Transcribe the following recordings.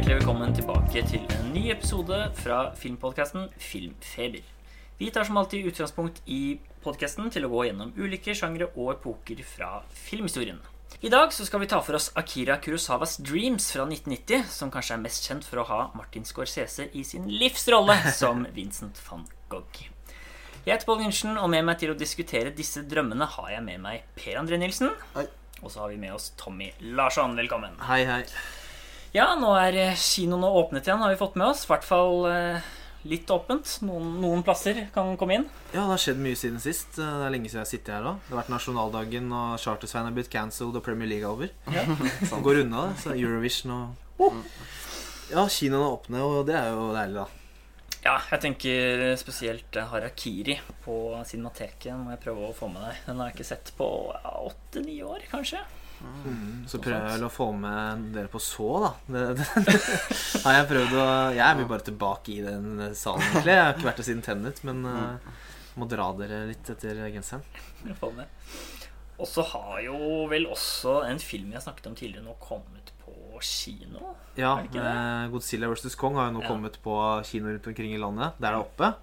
Hjertelig velkommen tilbake til en ny episode fra filmpodkasten Filmfeber. Vi tar som alltid utgangspunkt i podkasten til å gå gjennom ulike sjangre og epoker fra filmhistorien. I dag så skal vi ta for oss Akira Kurosawas Dreams fra 1990, som kanskje er mest kjent for å ha Martin Scorsese i sin livsrolle som Vincent van Gogh. Jeg heter Pål Gundersen, og med meg til å diskutere disse drømmene har jeg med meg Per André Nilsen. Hei. Og så har vi med oss Tommy Larsson. Velkommen. Hei, hei. Ja, nå er eh, kinoene åpnet igjen, har vi fått med oss. I hvert fall eh, litt åpent. Noen, noen plasser kan komme inn. Ja, det har skjedd mye siden sist. Det er lenge siden jeg har sittet her òg. Det har vært nasjonaldagen, og Chartersveien er blitt cancelled, og Premier League er over. Ja. Det går unna, det. Så Eurovision og Ja, kinoene er åpne, og det er jo deilig, da. Ja, jeg tenker spesielt eh, Harakiri på Cinemateket må jeg prøve å få med deg. Den har jeg ikke sett på åtte-ni år, kanskje. Mm, så prøver jeg vel å få med dere på så, da. Det, det, har jeg prøvd å Jeg vil bare tilbake i den salen, egentlig. Jeg har ikke vært der siden Tennet, men uh, må dra dere litt etter genseren. Og så har jo vel også en film jeg snakket om tidligere, nå kommet på kino. Ja, Er Godzilla vs. Kong har jo nå Ja. kommet på kino rundt omkring i landet. Der det er oppe.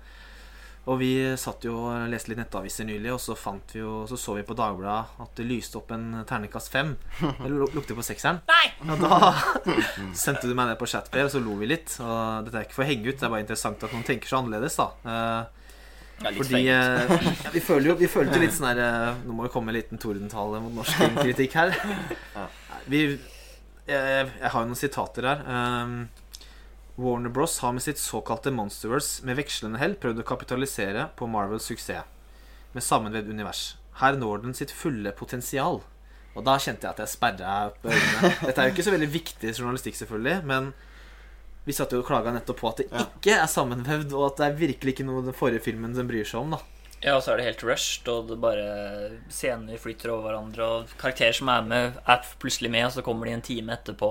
Og vi satt jo og leste litt nettaviser nylig, og så, fant vi jo, så så vi på Dagbladet at det lyste opp en terningkast fem. Luk- lukter på sekseren. Nei! Og da sendte du meg ned på chatpair, og så lo vi litt. Og dette er ikke for å henge ut, det er bare interessant at noen tenker så annerledes, da. Eh, Ja, fordi eh, ja, vi føler jo vi følte litt sånn her eh, Nå må vi komme med en liten tordentale mot norsk kritikk her. Vi, jeg, jeg har jo noen sitater her. Warner Bros har med sitt såkalte Monsterverse med vekslende hell prøvd å kapitalisere på Marvels suksess med sammenvevd univers. Her når den sitt fulle potensial. Og da kjente jeg at jeg sperra opp øynene. Dette er jo ikke så veldig viktig journalistikk, selvfølgelig, men vi satt jo og klaga nettopp på at det ikke er sammenvevd, og at det er virkelig ikke noe den forrige filmen den bryr seg om. da Ja, og så er det helt rushed, og det bare scener flyter over hverandre, og karakterer som er med, er plutselig med, og så kommer de en time etterpå.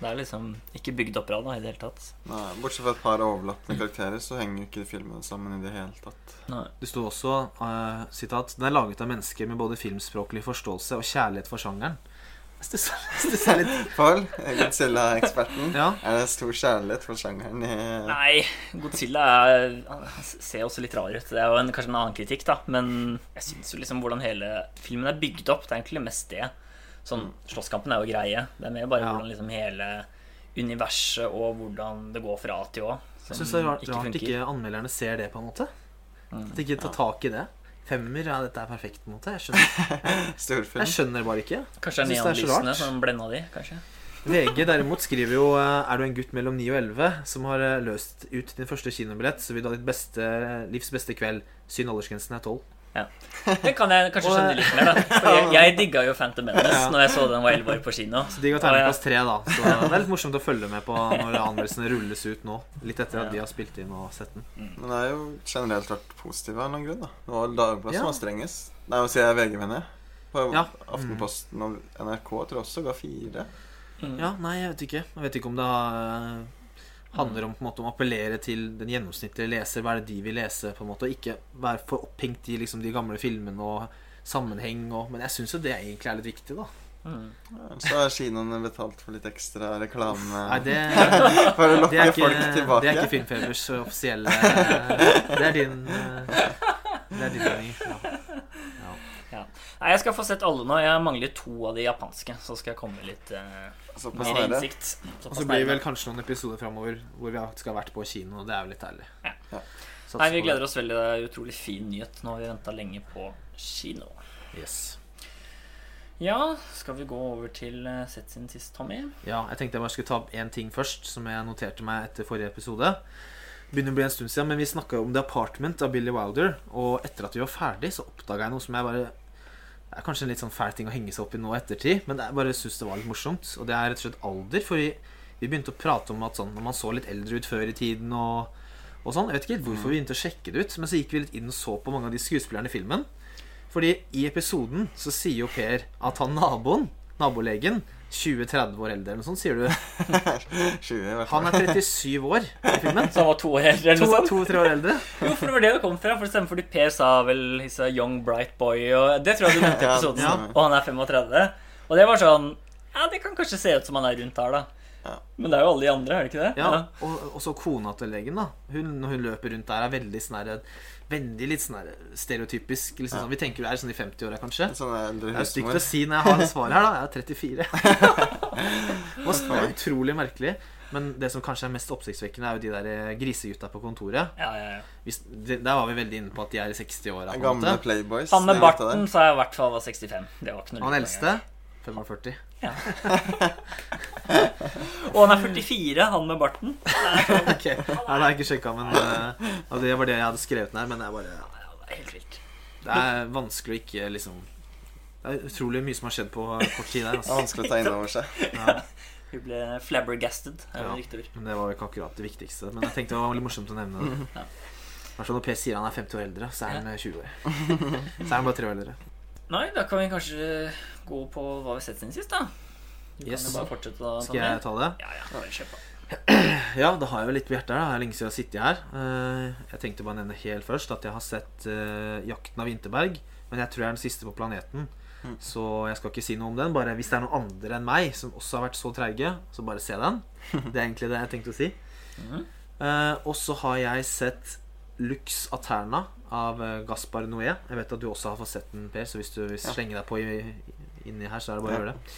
Det er liksom ikke bygd opp bra da, i det hele tatt. Nei, bortsett fra et par overlappende karakterer, så henger jo ikke filmene sammen i det hele tatt. Nei. Det sto også eh, sitat Den er laget av mennesker med både filmspråklig forståelse og kjærlighet for sjangeren. Stusser litt. Pål, Godzilla-eksperten. Ja. Er det stor kjærlighet for sjangeren i Nei, Godzilla er, ser også litt rar ut. Det er jo en, kanskje en annen kritikk, da. Men jeg syns jo liksom hvordan hele filmen er bygd opp. Det er egentlig mest det. Sånn, Slåsskampen er jo greie. Det er mer bare Ja. hvordan liksom hele universet og hvordan det går fra A til Å. Jeg syns det er rart, rart ikke anmelderne ser det, på en måte. Mm. At de ikke tar tak i det. Femmer, ja, dette er perfekt, på en måte. Jeg skjønner, jeg skjønner bare ikke. Kanskje det er er neonlysene som blenda de, kanskje. VG derimot skriver jo eh, Er du en gutt mellom 9 og 11 som har eh, løst ut din første kinobillett, så vil du ha ditt beste, livs beste kveld. Synd aldersgrensen er 12. Det kan jeg kanskje skjønne litt mer, da. For jeg, jeg digga jo Phantom Menace når jeg så den var 11 år på kino. Så de ga terningkast tre, da. Så det er litt morsomt å følge med på når anmeldelsene rulles ut nå. Litt etter at de har spilt inn og sett den. Men det er jo generelt vært positive av noen grunn, da. Det var Dagbladet Ja. som var strengest. Nei, nå sier jeg VG, mener jeg. På Ja. Aftenposten og NRK tror jeg også ga fire. Mm. Ja, nei, jeg vet ikke. Jeg vet ikke om det har, handler om, på en måte, om å appellere til den gjennomsnittlige leser. Hva er det de vil lese? på en måte Og ikke være for opphengt i liksom, de gamle filmene og sammenheng. Og, men jeg syns jo det egentlig er litt viktig, da. Mm. Ja, Så har kinoene betalt for litt ekstra reklame Nei, det, for å det, lokke er, ikke, folk tilbake. det er ikke Filmfebers offisielle Det er din eh, Det er din mening. Ja. Nei, jeg skal få sett alle nå. Jeg mangler to av de japanske. Så skal jeg komme litt eh, mer innsikt. Og så blir det vel kanskje noen episoder framover hvor vi skal ha vært på kino. og Det er jo litt ærlig. Ja. Ja. Nei, vi gleder oss veldig. Det er utrolig fin nyhet. Nå har vi venta lenge på kino. Yes. Ja, skal vi gå over til eh, sett sin sist, Tommy? Ja, jeg tenkte jeg bare skulle ta opp én ting først, som jeg noterte meg etter forrige episode. Begynner å bli en stund siden, men vi snakka om The Apartment av Billy Wilder. Og etter at vi var ferdig, så oppdaga jeg noe som jeg bare Det er kanskje en litt sånn fæl ting å henge seg opp i nå i ettertid, men jeg bare syns det var litt morsomt. Og det er rett og slett alder. For vi, vi begynte å prate om at sånn når man så litt eldre ut før i tiden og, og sånn Jeg vet ikke helt hvorfor vi begynte å sjekke det ut, men så gikk vi litt inn og så på mange av de skuespillerne i filmen. Fordi i episoden så sier jo Per at han naboen, nabolegen, 20-30 år eldre eller noe sånt, sier du. 20 i hvert fall. Han er 37 år i filmen. Så han var to år eldre, eller noe sånt? To-tre år eldre. Jo, for det var det det kom fra. For eksempel fordi Per sa vel he's a young bright boy, og det tror jeg du nevnte i episoden. ja. Og han er 35. Og det var sånn Ja, det kan kanskje se ut som han er rundt her, da. Men det er jo alle de andre, er det ikke det? Ja, og, og så kona til legen, da. Hun, når hun løper rundt der, er veldig sånn Veldig litt sånn stereotypisk. Liksom, Ja. sånn, vi tenker du er sånn i 50-åra, kanskje. Sånn Det er stygt å si når jeg har svaret her, da. Jeg er 34. Og så- det er utrolig merkelig. Men det som kanskje er mest oppsiktsvekkende, er jo de der eh, grisegutta på kontoret. Ja, ja, ja. Hvis, det, der var vi veldig inne på at de er i 60-åra. Gamle måte. Playboys. Han med barten sa jeg i hvert fall var 65. Det var ikke noe Han eldste 45. engang. Og han er 44, han med barten. okay. Nei, det har jeg ikke sjekka, men uh, det var det jeg hadde skrevet ned. Men det er bare Ja, det er helt vilt. Det er vanskelig å ikke liksom Det er utrolig mye som har skjedd på kort tid der. Det er Altså. vanskelig å ta inn over seg. Ja, Hun ble flabbergasted, er Ja. men det var jo ikke akkurat det viktigste. Men jeg tenkte det var veldig morsomt å nevne det. Ja. Hvertfall når Per sier han er 50 år eldre, så er han eh, 20 år. Så er han bare tre år eldre. Nei, da kan vi kanskje gå på hva vi har sett siden sist, da. Du Yes. kan jo bare fortsette da. Skal jeg ta det? Ja, ja. Kjøp, da. Ja, det har jeg jo litt på hjertet her. da. Det er lenge siden jeg har sittet her. Eh, Jeg tenkte bare å nevne helt først at jeg har sett eh, 'Jakten av Vinterberg'. Men jeg tror jeg er den siste på planeten. Mm. Så jeg skal ikke si noe om den. Bare hvis det er noen andre enn meg som også har vært så treige, så bare se den. Det er egentlig det jeg tenkte å si. Mhm. Eh, og så har jeg sett Lux Aterna av Gaspar Noé. Jeg vet at du også har fått sett den, Per, så hvis du vil slenge deg på inni her, så er det bare å gjøre det.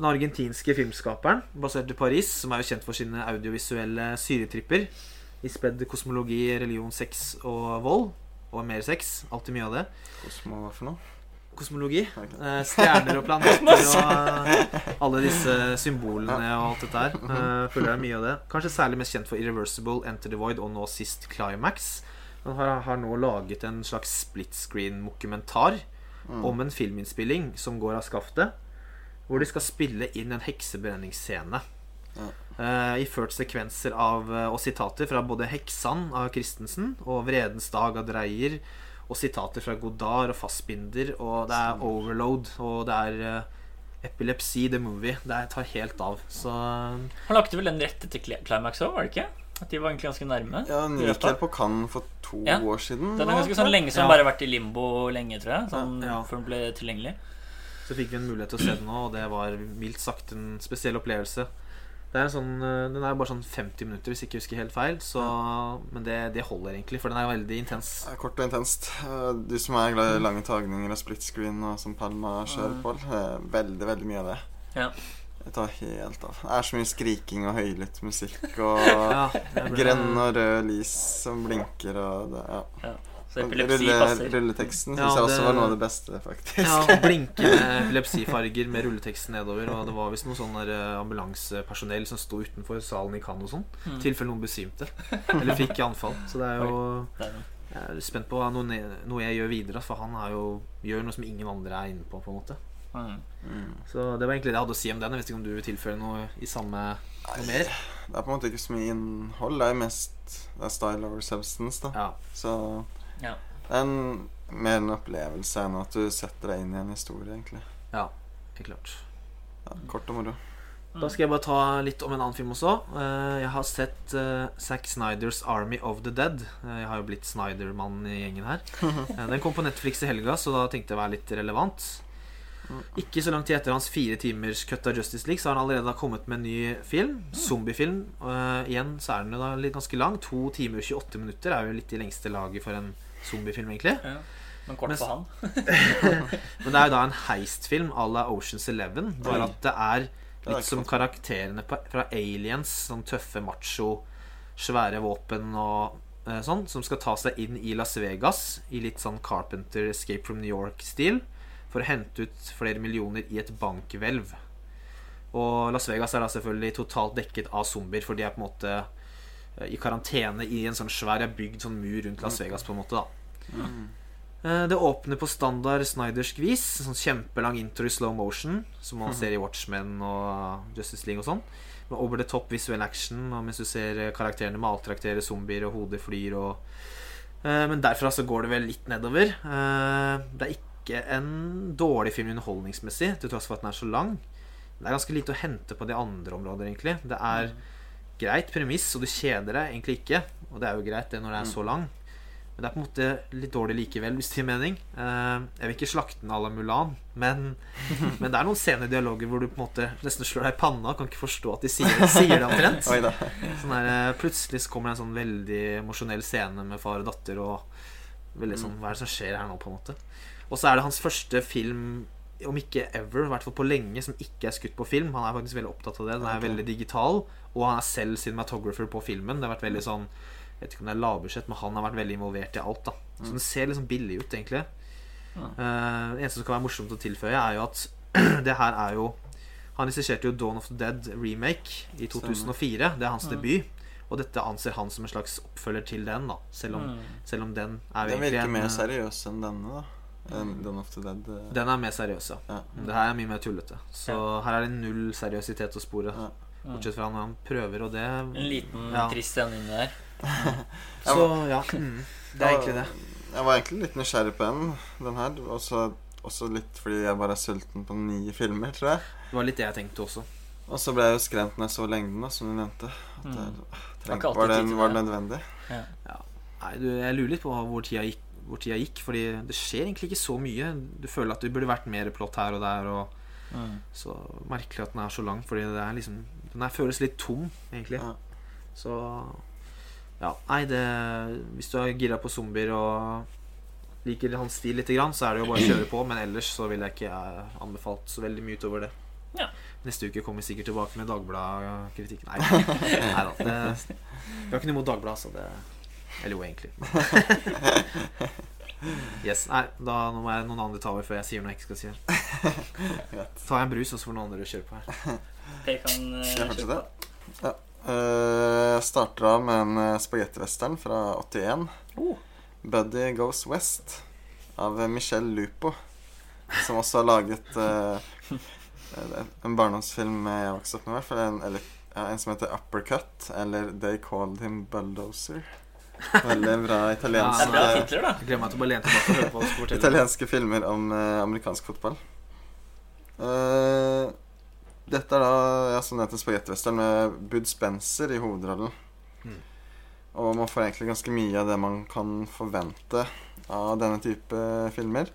Den argentinske filmskaperen, basert i Paris, som er jo kjent for sine audiovisuelle syretripper. I spedd kosmologi, religion, sex og vold. Og mer sex. Alltid mye av det. Kosmo, hva for noe? Kosmologi. Eh, stjerner og planeter og alle disse symbolene og alt dette her. Eh, føler jeg mye av det. Kanskje særlig mest kjent for Irreversible, Enter the Void og nå sist Climax. Han har, har nå laget en slags split screen-mokumentar Mm. om en filminnspilling som går av skaftet. Hvor de skal spille inn en heksebrenningsscene. Uh, iført sekvenser av, eh, og sitater fra både 'Heksan' av Christensen og 'Vredens dag' av Dreyer. Og sitater fra Godard og Fassbinder. Og det er 'Overload', og det er uh, epilepsi, the Movie'. Det tar helt av. Så Han lagde vel den rette til Climax òg, var det ikke? At de var egentlig ganske nærme? Ja, den gikk her på Cannes for to Ja. år siden. Den er ganske sånn lenge som Ja. bare vært i limbo lenge, tror jeg. Sånn, Ja. Før den ble tilgjengelig. Så fikk vi en mulighet til å se den nå, og det var mildt sagt en spesiell opplevelse. Det er en sånn, eh, den er bare sånn 50 minutter, hvis jeg ikke husker helt feil. Så, men det, det holder egentlig, for den er veldig intens. Kort og intenst. Eh, Du som er glad i lange tagninger og split screen, og som Palma kjører på, eh, veldig, veldig mye av det. Ja. Jeg tar helt av. Det er så mye skriking og høylytt musikk og Ja, ble- grønn og rød lys som blinker og det, ja. Så epilepsi Rulle, passer. rulleteksten syns Ja, jeg også var noe av det beste, faktisk. Ja, blinkende epilepsifarger med rulleteksten nedover. Og det var visst noe sånn eh, ambulansepersonell som sto utenfor salen i Cannes og sånn. I Mm. tilfelle noen besvimte. Eller fikk anfall. Så det er jo. Jeg er spent på noe, noe jeg gjør videre, for han er jo, gjør noe som ingen andre er inne på. på en måte Mm. Mm. Så det var egentlig det jeg hadde å si om den. Jeg vet ikke om du vil tilføre noe i samme noe mer? Det er på en måte ikke så mye innhold. Det er mest det er style over substance, da. Ja. Så Ja. det er en, mer en opplevelse enn at du setter deg inn i en historie, egentlig. Helt klart. Ja, kort og moro. Da skal jeg bare ta litt om en annen film også. Eh, Jeg har sett eh, Zack Snyders 'Army of the Dead'. Eh, Jeg har jo blitt Snyder-mann i gjengen her. Den kom på Netflix i helga, så da tenkte jeg å være litt relevant. Ikke så lang tid etter hans fire timers cut av Justice League, så har han allerede kommet med en ny film. Zombiefilm. Eh, igjen så er den jo da litt ganske lang. To timer og 28 minutter er jo litt i lengste laget for en zombiefilm, egentlig. Ja. Men kort Mens, for han. Men det er jo da en heistfilm à la Oceans Eleven. Bare at det er Det er litt som karakterene på, fra Aliens. Sånn tøffe, macho, svære våpen og eh, sånn. Som skal ta seg inn i Las Vegas i litt sånn Carpenter Escape from New York-stil. For å hente ut flere millioner i et bankhvelv. Og Las Vegas er da selvfølgelig totalt dekket av zombier, for de er på en måte i karantene i en sånn svær bygd sånn mur rundt Las Vegas, på en måte. da Mm. Eh, Det åpner på standard Snydersk vis. Sånn kjempelang intro i slow motion, som man ser i Watchmen og Justice League og sånn. Med over the top visuell action, og mens du ser eh, karakterene maltraktere zombier, og hodet flyr og Eh, Men derfra så går det vel litt nedover. Eh, Det er ikke en dårlig film underholdningsmessig, til tross for at den er så lang. Det er ganske lite å hente på de andre områder, egentlig. Det er greit premiss, og du kjeder deg egentlig ikke. Og det er jo greit det når det er så lang. Men det er på en måte litt dårlig likevel, hvis det gir mening. Eh, jeg vil ikke slakte den à la Mulan, men, men det er noen scener i dialoger hvor du på en måte nesten slår deg i panna og kan ikke forstå at de sier, sier det omtrent. Sånn der, eh, plutselig så kommer det en sånn veldig emosjonell scene med far og datter, og veldig sånn Hva er det som skjer her nå, på en måte? Og så er det hans første film, om ikke ever, i hvert fall på lenge, som ikke er skutt på film. Han er faktisk veldig opptatt av det. Den er okay. veldig digital, og han er selv cinematographer på filmen. Det har vært veldig sånn Jeg vet ikke om det er lavbudsjett, men han har vært veldig involvert i alt. da Så den ser liksom billig ut, egentlig. Ja. Uh, det eneste som kan være morsomt å tilføye, er jo at det her er jo Han regisserte jo Dawn of the Dead remake i 2004. Det er hans ja. debut. Og dette anser han som en slags oppfølger til den, da selv om, Mm. selv om den er jo Den egentlig virker en, mer eh, seriøs enn denne, da. Enn of the Dead. Uh, Den er mer seriøs, ja. Ja. Det her er mye mer tullete. Så her er det null seriøsitet å spore. Ja. Bortsett fra når han prøver, og det En liten Ja. trist scene inni der. Så ja. Mm, det er egentlig det. Jeg var egentlig litt nysgjerrig på den, den her. Også, også litt fordi jeg bare er sulten på nye filmer, tror jeg. Det var litt det jeg tenkte også. Og så ble jeg jo skremt når jeg så lengden, da, som du nevnte. At Mm. det, Det var det, var, det, nødvendig? Ja. nødvendig? Nei, du, Jeg lurer litt på hvor tida, gikk, hvor tida gikk, fordi det skjer egentlig ikke så mye. Du føler at det burde vært mer plott her og der, og Mm. så merkelig at den er så lang, fordi det er liksom Den her føles litt tom, egentlig. Ja. Så Ja, nei, det Hvis du er gira på zombier og liker hans stil lite grann, så er det jo bare å kjøre på, men ellers så ville jeg ikke eh, anbefalt så veldig mye utover det. Ja. Neste uke kommer vi sikkert tilbake med Dagbladet-kritikk. Nei, nei da. Det, vi har ikke noe imot Dagbladet, så det Eller jo, egentlig. Yes, nei, da nå må jeg noen andre ta over før jeg sier noe jeg ikke skal si. her Ta en brus, og så får noen andre kjøre på her. Jeg kan uh, jeg slutte. fortsette? Ja. Uh, Jeg starter av med en uh, spagettivestern fra 81. Oh. 'Buddy Goes West' av eh, Michelle Lupo. Som også har laget uh, en barndomsfilm jeg vokste opp med. i hvert fall, En, eller, ja, en som heter 'Uppercut', eller 'They Called Him Bulldozer'. Veldig bra Det er bra titler, da. Gleder meg til å bare lene tilbake og høre på oss fortelle. italienske filmer om eh, amerikansk fotball. Uh, dette er da ja, som nevnt en spagettivestern med Bud Spencer i hovedrollen. Mm. Og man får egentlig ganske mye av det man kan forvente av denne type filmer.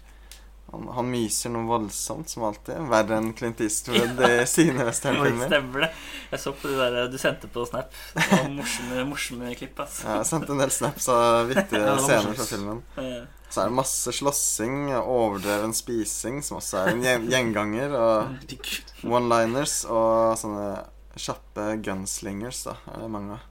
Han, han myser noe voldsomt, som alltid. Verre enn Clint Eastwood i sine westernfilmer. stemmer det. Jeg så på det der du sendte på Snap. Det var morsomme, morsomme klipp, ass. Ja, jeg sendte en del snaps av vittige Ja, scener fra filmen. Eh, Så er det masse slåssing, overdreven spising, som også er en gjenganger. Og one-liners og sånne kjappe gunslingers, da, er det mange av.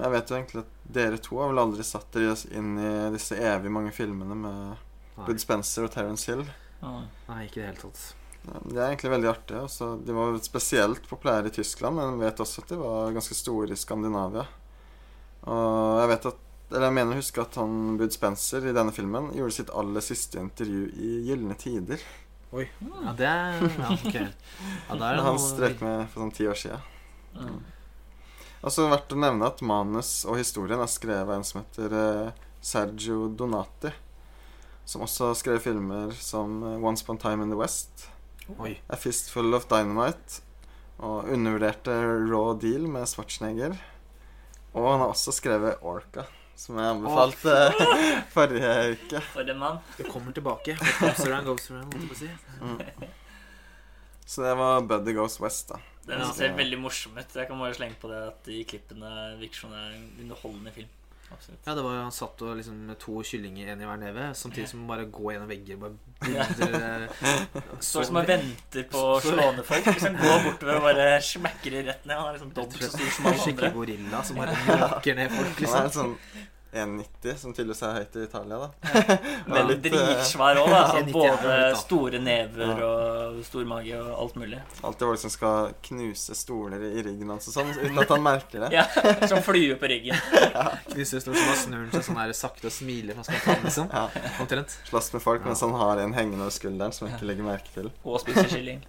Jeg vet jo egentlig at dere to har vel aldri satt dere inn i disse evig mange filmene med. Bud Spencer og Terence Hill. ah. Nei, ikke i det hele tatt. Ja, De er egentlig veldig artige. Også. De var spesielt populære i Tyskland, men vet også at de var ganske store i Skandinavia. Og jeg vet at Eller jeg mener å huske at han Bud Spencer i denne filmen gjorde sitt aller siste intervju i Gylne Tider. Ja, det er Ja, ok. Ja, det er Han strøk med for sånn ti år sia. Mm. Også verdt å nevne at manus og historien er skrevet av en som heter eh, Sergio Donati. Som også har skrevet filmer som eh, Once Upon a Time in the West, Oi. A Fistful of Dynamite og undervurderte Raw Deal med Schwarzenegger. Og han har også skrevet Orca, som jeg anbefalte forrige uke. For en mann. Det kommer tilbake. Goes around, goes around, måtte jeg på å. Så det var Buddy Goes West, da. Den ser veldig morsom ut. Jeg kan bare slenge på det at de klippene virker som det er en underholdende film. Absolutt. Ja, det var Han satt og liksom med to kyllinger, en i hver neve, samtidig som han bare går gjennom vegger. Bare bilder, Står som og venter på å slå folk. Liksom går bortover og bare smekker de rett ned. Han er liksom dobbelt så stor som alle Skikkelig andre. gorilla som bare måker ned folk, Han er liksom. en sånn 1,90, som tydeligvis er høyt i Italia, da. Men litt, eh, dritsvær òg, da. Så 1,90 er både store never og stor mage og alt mulig. Alltid folk som skal knuse stoler i ryggen hans og sånn, uten at han merker det. Ja, Som flue på ryggen. Knuser stoler som snur seg sånn her sakte og smiler fra skal ta den, liksom. Ja. Omtrent. Slåss med folk mens han har en hengende over skulderen som han ikke legger merke til. Og spiser kylling.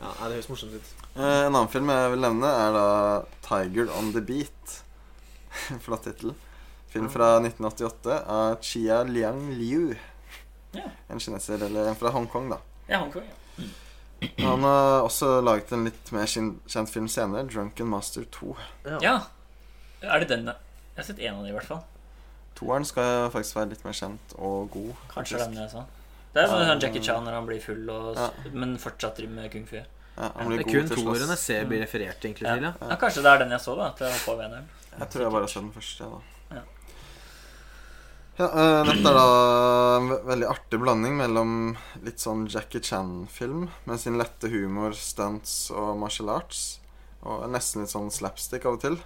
Ja, det høres morsomt ut. Eh, en annen film jeg vil nevne, er da 'Tiger on the Beat'. Flott tittel. Film fra 1988 av Chia Liang Liu. Ja. En kineser, eller en fra Hongkong, da. Ja, Hongkong, ja. Han har også laget en litt mer kjent film senere, 'Drunken Master 2'. Ja. Er det den, da? Jeg har sett én av dem, i hvert fall. Toeren skal faktisk være litt mer kjent og god. Kanskje faktisk. den jeg sa. Det er sånn Jackie Chan når han blir full, og, Ja. men fortsatt driver med kung fu. Ja, Det han blir er god kun til toerne ser blir referert egentlig Ja. til. Ja. Ja, kanskje det er den jeg så, da. At jeg hoppa over. Jeg tror jeg bare har sett den første, jeg, da. Ja. Eh, dette er da en veldig artig blanding mellom litt sånn Jackie Chan-film med sin lette humor, stunts og martial arts, og nesten litt sånn slapstick av og til.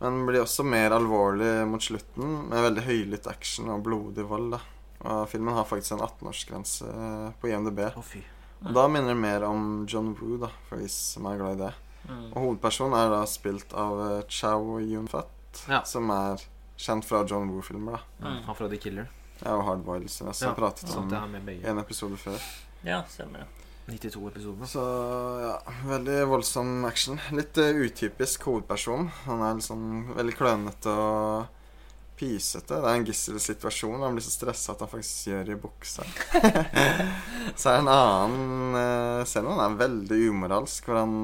Men blir også mer alvorlig mot slutten, med veldig høylytt action og blodig vold. da. Og filmen har faktisk en 18-årsgrense på IMDb. Å, fy. Og da minner det mer om John Woo, da, for de som er glad i det. Mm. Og hovedpersonen er da spilt av eh, Chow Yun-fat, Ja. som er kjent fra John Woo-filmer. da Mm. Han fra The Killer. Ja, og Hard Boiled, som jeg har pratet om en episode før. Ja, stemmer det. 92 episoder. Så ja, veldig voldsom action. Litt uh, utypisk hovedperson. Han er liksom veldig klønete og pysete. Det er en gisselsituasjon. Han blir så stressa at han faktisk gjør i buksa. så er det en annen uh, scene. Han er veldig umoralsk, hvor han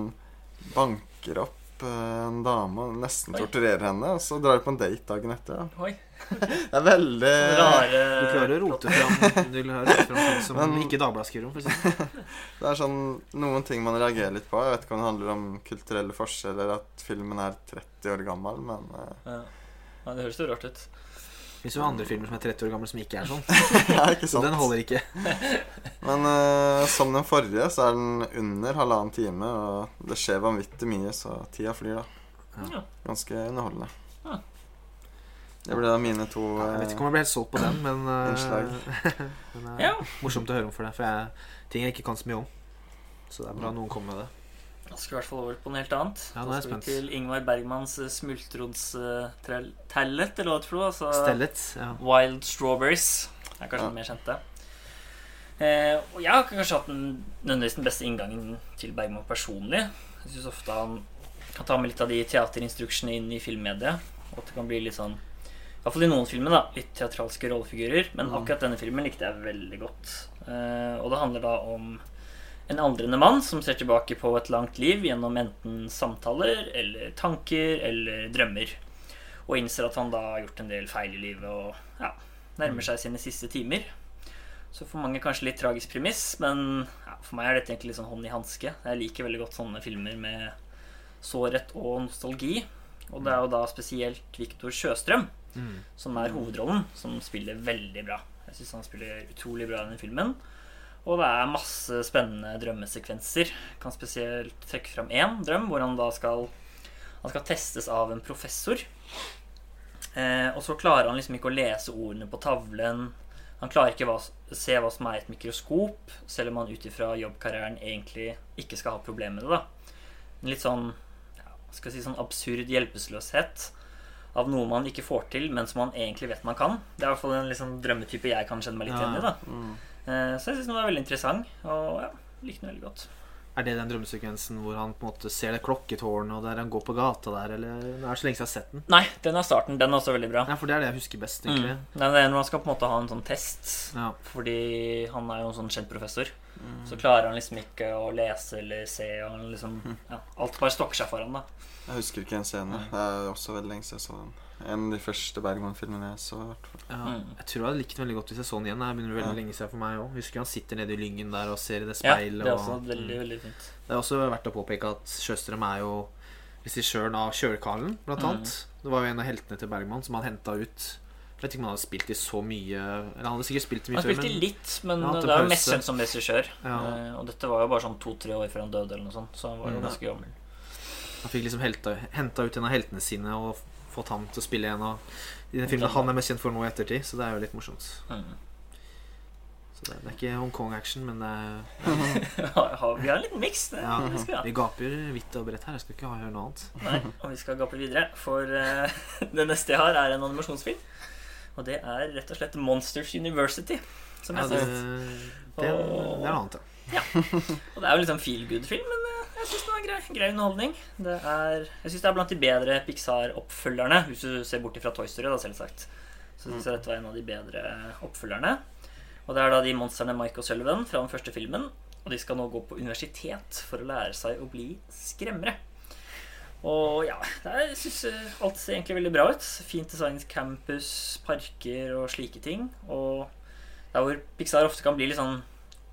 banker opp uh, en dame og nesten Oi. torturerer henne, og så drar de på en date dagen etter. Da. Oi. Det er veldig Rare Du klarer å rote fram, du rote fram ting som Men- ikke Dagbladet skriver om. For det sånn. Det er sånn noen ting man reagerer litt på. Jeg vet ikke om det handler om kulturelle forskjeller, at filmen er 30 år gammel, men eh, ja. Ja, Det høres jo rart ut. Det finnes jo andre filmer som er 30 år gamle som ikke er sånn. ja, ikke Så den holder ikke. Men uh, som den forrige, så er den under halvannen time, og det skjer vanvittig mye, så tida flyr, da. Ja. Ja. Ganske underholdende. Ja. Det ble da mine to Jeg vet eh, ikke om jeg ble helt solgt på den, men uh, Innslag. den er Ja. morsomt å høre om for deg. For jeg, ting jeg ikke kan så mye om. Så det er bra noen kommer med det. Da skal vi i hvert fall over på noe helt annet. Ja, nå er da jeg skal vi spent. til Ingvar Bergmans eh, smultronstellet, eller hva det er. Altså Stellet. Ja. Wild Strawberries. Det er kanskje Ja. den mer kjente. Eh, og jeg har kanskje hatt den, nødvendigvis den beste inngangen til Bergman personlig. Jeg syns ofte han kan ta med litt av de teaterinstruksene inn i filmmediet. Og at det kan bli litt sånn Iallfall i noen filmer, da. Litt teatralske rollefigurer. Men Mm. akkurat denne filmen likte jeg veldig godt. Eh, og det handler da om en aldrende mann som ser tilbake på et langt liv gjennom enten samtaler eller tanker eller drømmer. Og innser at han da har gjort en del feil i livet og ja, nærmer seg sine siste timer. Så for mange kanskje litt tragisk premiss, men ja, for meg er dette egentlig litt sånn hånd i hanske. Jeg liker veldig godt sånne filmer med sårhet og nostalgi. Og det er jo da spesielt Viktor Sjøstrøm Mm. som er hovedrollen, som spiller veldig bra. Jeg syns han spiller utrolig bra i den filmen. Og det er masse spennende drømmesekvenser. Jeg kan spesielt trekke fram én drøm hvor han da skal Han skal testes av en professor. Eh, og så klarer han liksom ikke å lese ordene på tavlen. Han klarer ikke å se hva som er et mikroskop, selv om han ut ifra jobbkarrieren egentlig ikke skal ha problemer med det. da. En litt sånn ja, skal jeg si sånn absurd hjelpeløshet av noe man ikke får til, men som man egentlig vet man kan. Det er i hvert fall en liksom drømmetype jeg kan kjenne meg litt igjen i. da. Mm. Eh, Så jeg syns den var veldig interessant, og ja, likte den veldig godt. Er det den drømmesekvensen hvor han på en måte ser det klokketårnet, og der han går på gata der, eller Det er så lenge siden jeg har sett den. Nei, den er starten. Den er også veldig bra. Ja, for det er det jeg husker best, egentlig. Mm. Nei, det er når han skal på en måte ha en sånn test, Ja. fordi han er jo en sånn kjent professor. Mm. Så klarer han liksom ikke å lese eller se, og han liksom ja, Alt bare stokker seg for han, da. Jeg husker ikke en scene. Det er også veldig lenge siden jeg så den. En av de første Bergman-filmene jeg så. i hvert fall. Ja, Mm. jeg tror jeg hadde likt den veldig godt hvis jeg så den igjen. Det begynner veldig Ja. lenge siden for meg òg. Husker han sitter nede i lyngen der og ser i det Ja, det er og- også veldig, Mm. veldig fint. Det er også verdt å påpeke at Sjøstrøm er jo regissøren av Kjørkarlen, blant Mm. annet. Det var jo en av heltene til Bergman som han henta ut. Jeg vet ikke om han hadde spilt i så mye Eller han hadde sikkert spilt i mye Han før, spilte men litt, men Ja, det er jo mest kjent som regissør. Ja. Eh, Og dette var jo bare sånn to-tre år før han døde, eller noe sånt, så han var jo Mm. ganske gammel. han fikk liksom henta ut en av heltene sine og fått han til å spille en av i den filmen han er mest kjent for nå i ettertid. Så det er jo litt morsomt. Mm. Så det, det er ikke Hongkong-action, men det er Ja, vi har liten miks. Det, ja, det vi. Vi gaper hvitt og bredt her. Jeg skal ikke ha høre noe annet. Nei, og vi skal gape videre, for eh, det neste jeg har, er en animasjonsfilm. Og det er rett og slett Monsters University. Som Ja, jeg det, synes. det, det er noe annet, ja. Og det er jo liksom feel good-film, men eh, jeg syns det var grei, grei underholdning. Det er, jeg syns det er blant de bedre Pixar-oppfølgerne, hvis du ser bort fra Toy Story, da, selvsagt. Så syns jeg dette var en av de bedre oppfølgerne. Og det er da de monstrene Mike og Sullivan fra den første filmen. Og de skal nå gå på universitet for å lære seg å bli skremmere. Og ja, jeg syns alt ser egentlig veldig bra ut. Fint designet campus, parker og slike ting. Og der hvor Pixar ofte kan bli litt sånn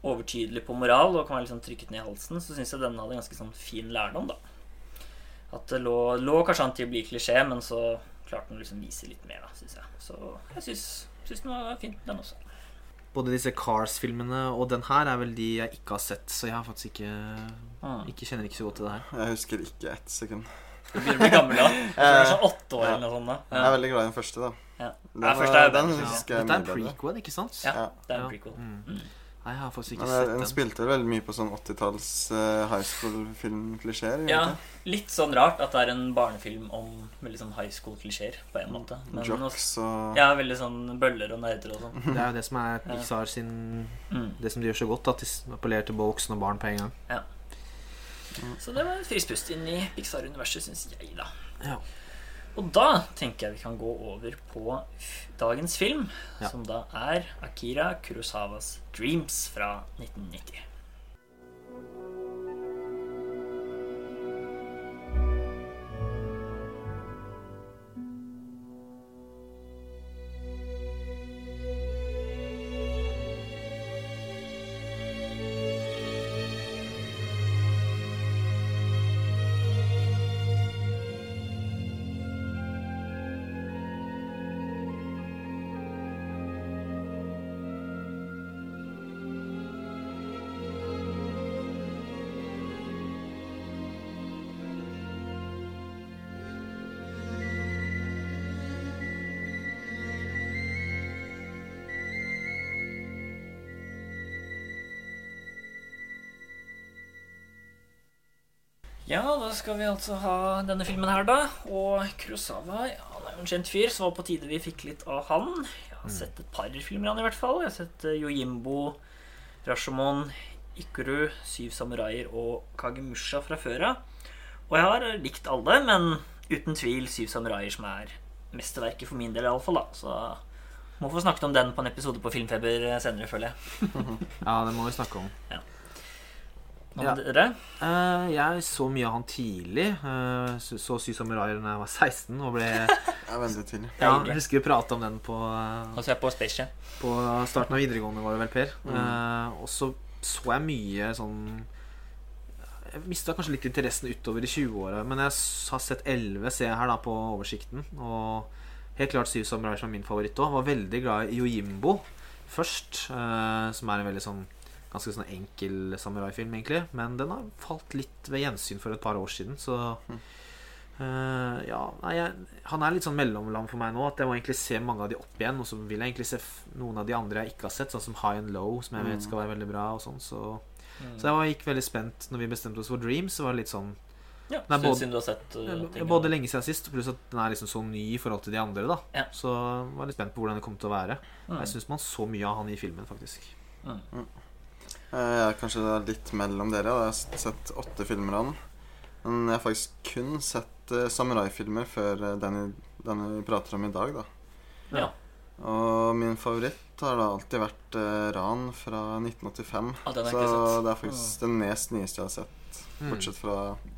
overtydelig på moral og kan være litt sånn trykket ned i halsen, så syns jeg denne hadde ganske sånn fin lærdom, da. At det lå, lå kanskje an til å bli klisjé, men så klarte den å liksom vise litt mer, da, syns jeg. Så jeg syns, syns den var fin, den også. Både disse Cars-filmene og den her er vel de jeg ikke har sett, så jeg har faktisk ikke, Mm. ikke kjenner ikke så godt til det her. Jeg husker ikke ett sekund. Du begynner å bli gammel da. Du er sånn åtte år Ja. eller noe sånt. da. Jeg er veldig glad i den første, da. Ja. Den, Ja, første er den den husker jeg Dette er en prequel, ikke sant? Ja, Ja. det er en prequel. Mm. Mm. Nei, jeg har faktisk ikke eh, sett den den. spilte veldig mye på sånn 80-talls uh, high school-filmklisjeer. Ja, litt sånn rart at det er en barnefilm om veldig sånn high school-klisjeer, på en måte. Men også, Jocks og ja, veldig sånn bøller og nerder og sånn. Det er jo det som er Pixar sin Mm. Det som de gjør så godt, at de appellerer til både voksne og barn på en gang. Så det var et frisk pust inn i Pixar-universet, syns jeg, da. Ja. Og da tenker jeg vi kan gå over på dagens film, Ja. som da er Akira Kurosawas 'Dreams' fra 1990. Ja, da skal vi altså ha denne filmen her, da. Og Kurosawa ja, han er jo en kjent fyr, så var på tide vi fikk litt av han. Jeg har sett et par filmer av han i hvert fall. Jeg har sett eh, Yojimbo, Rashomon, Ikuru, Syv samuraier og Kagemusha fra før av. Og jeg har likt alle, men uten tvil Syv samuraier som er mesterverket for min del, iallfall. Så må få snakket om den på en episode på Filmfeber senere, føler jeg. Ja, det må vi snakke om. Hva Ja. dere? Eh, jeg så mye av han tidlig. Uh, så så Sy samuraier da jeg var 16 og ble Ja, veldig tidlig. Ja, jeg husker vi prata om den på, uh, Og så er jeg på Space på starten av videregående, var det vel, Per. Mm. og så så jeg mye sånn Jeg mista kanskje litt interessen utover i 20-åra, men jeg har sett 11, ser jeg her da på oversikten. Og helt klart Sy samuraier som er min favoritt òg. Var veldig glad i Yojimbo først, eh, som er en veldig sånn ganske sånn enkel samuraifilm, egentlig. Men den har falt litt ved gjensyn for et par år siden, så eh, ja, nei, jeg, Han er litt sånn mellomland for meg nå. At jeg må egentlig se mange av de opp igjen. Og så vil jeg egentlig se f noen av de andre jeg ikke har sett, sånn som High and Low, som jeg vet skal være veldig bra. Og sånn, så, så jeg var, gikk veldig spent når vi bestemte oss for Dreams. Så var det litt sånn Ja, Nei, siden- både- du har sett uh, Både lenge siden sist, pluss at den er liksom så ny i forhold til de andre. da Ja. Så jeg var litt spent på hvordan det kom til å være. Mm. Jeg syns man så mye av han i filmen, faktisk. Mm. Eh, Jeg er kanskje litt mellom dere. Jeg har sett åtte filmer av den. Men jeg har faktisk kun sett uh, samuraifilmer før eh, den, den vi prater om i dag, da. Ja. Og min favoritt har da alltid vært Ran fra 1985. Ah, den har Så ikke sett. det er faktisk den nest nyeste jeg har sett, Mm. bortsett fra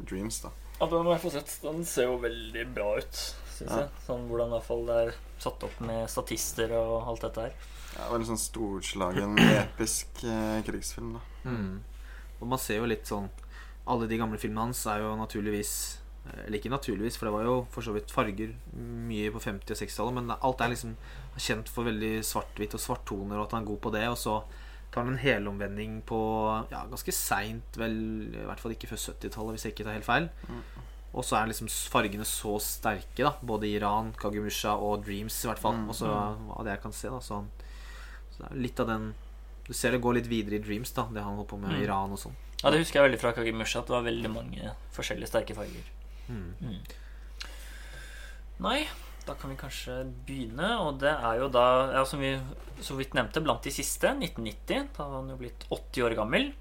Dreams, da. Ja, den har jeg fått sett. Den ser jo veldig bra ut, syns Ja. jeg. Sånn hvordan i hvert fall det er satt opp med statister og alt dette her. Ja, Veldig sånn storslagen, episk eh, krigsfilm, da. Mm. Og man ser jo litt sånn Alle de gamle filmene hans er jo naturligvis Eller ikke naturligvis, for det var jo for så vidt farger mye på 50- og 60-tallet, men alt er liksom kjent for veldig svart-hvitt og svarttoner, og at han er god på det. Og så tar han en helomvending på ja, ganske seint, vel I hvert fall ikke før 70-tallet, hvis jeg ikke tar helt feil. Og så er liksom fargene så sterke, da både Iran, Kagemusha og Dreams, i hvert fall. Mm. Og så av det jeg kan se, da. Så, han, så det er litt av den Du ser det går litt videre i Dreams, da det han holdt på med Mm. Iran og sånn. Ja, Det husker jeg veldig fra Kagemusha, at det var veldig mange forskjellige sterke farger. Mm. Nei, da kan vi kanskje begynne. Og det er jo da, ja, som vi så vidt nevnte, blant de siste. 1990. Da var han jo blitt 80 år gammel.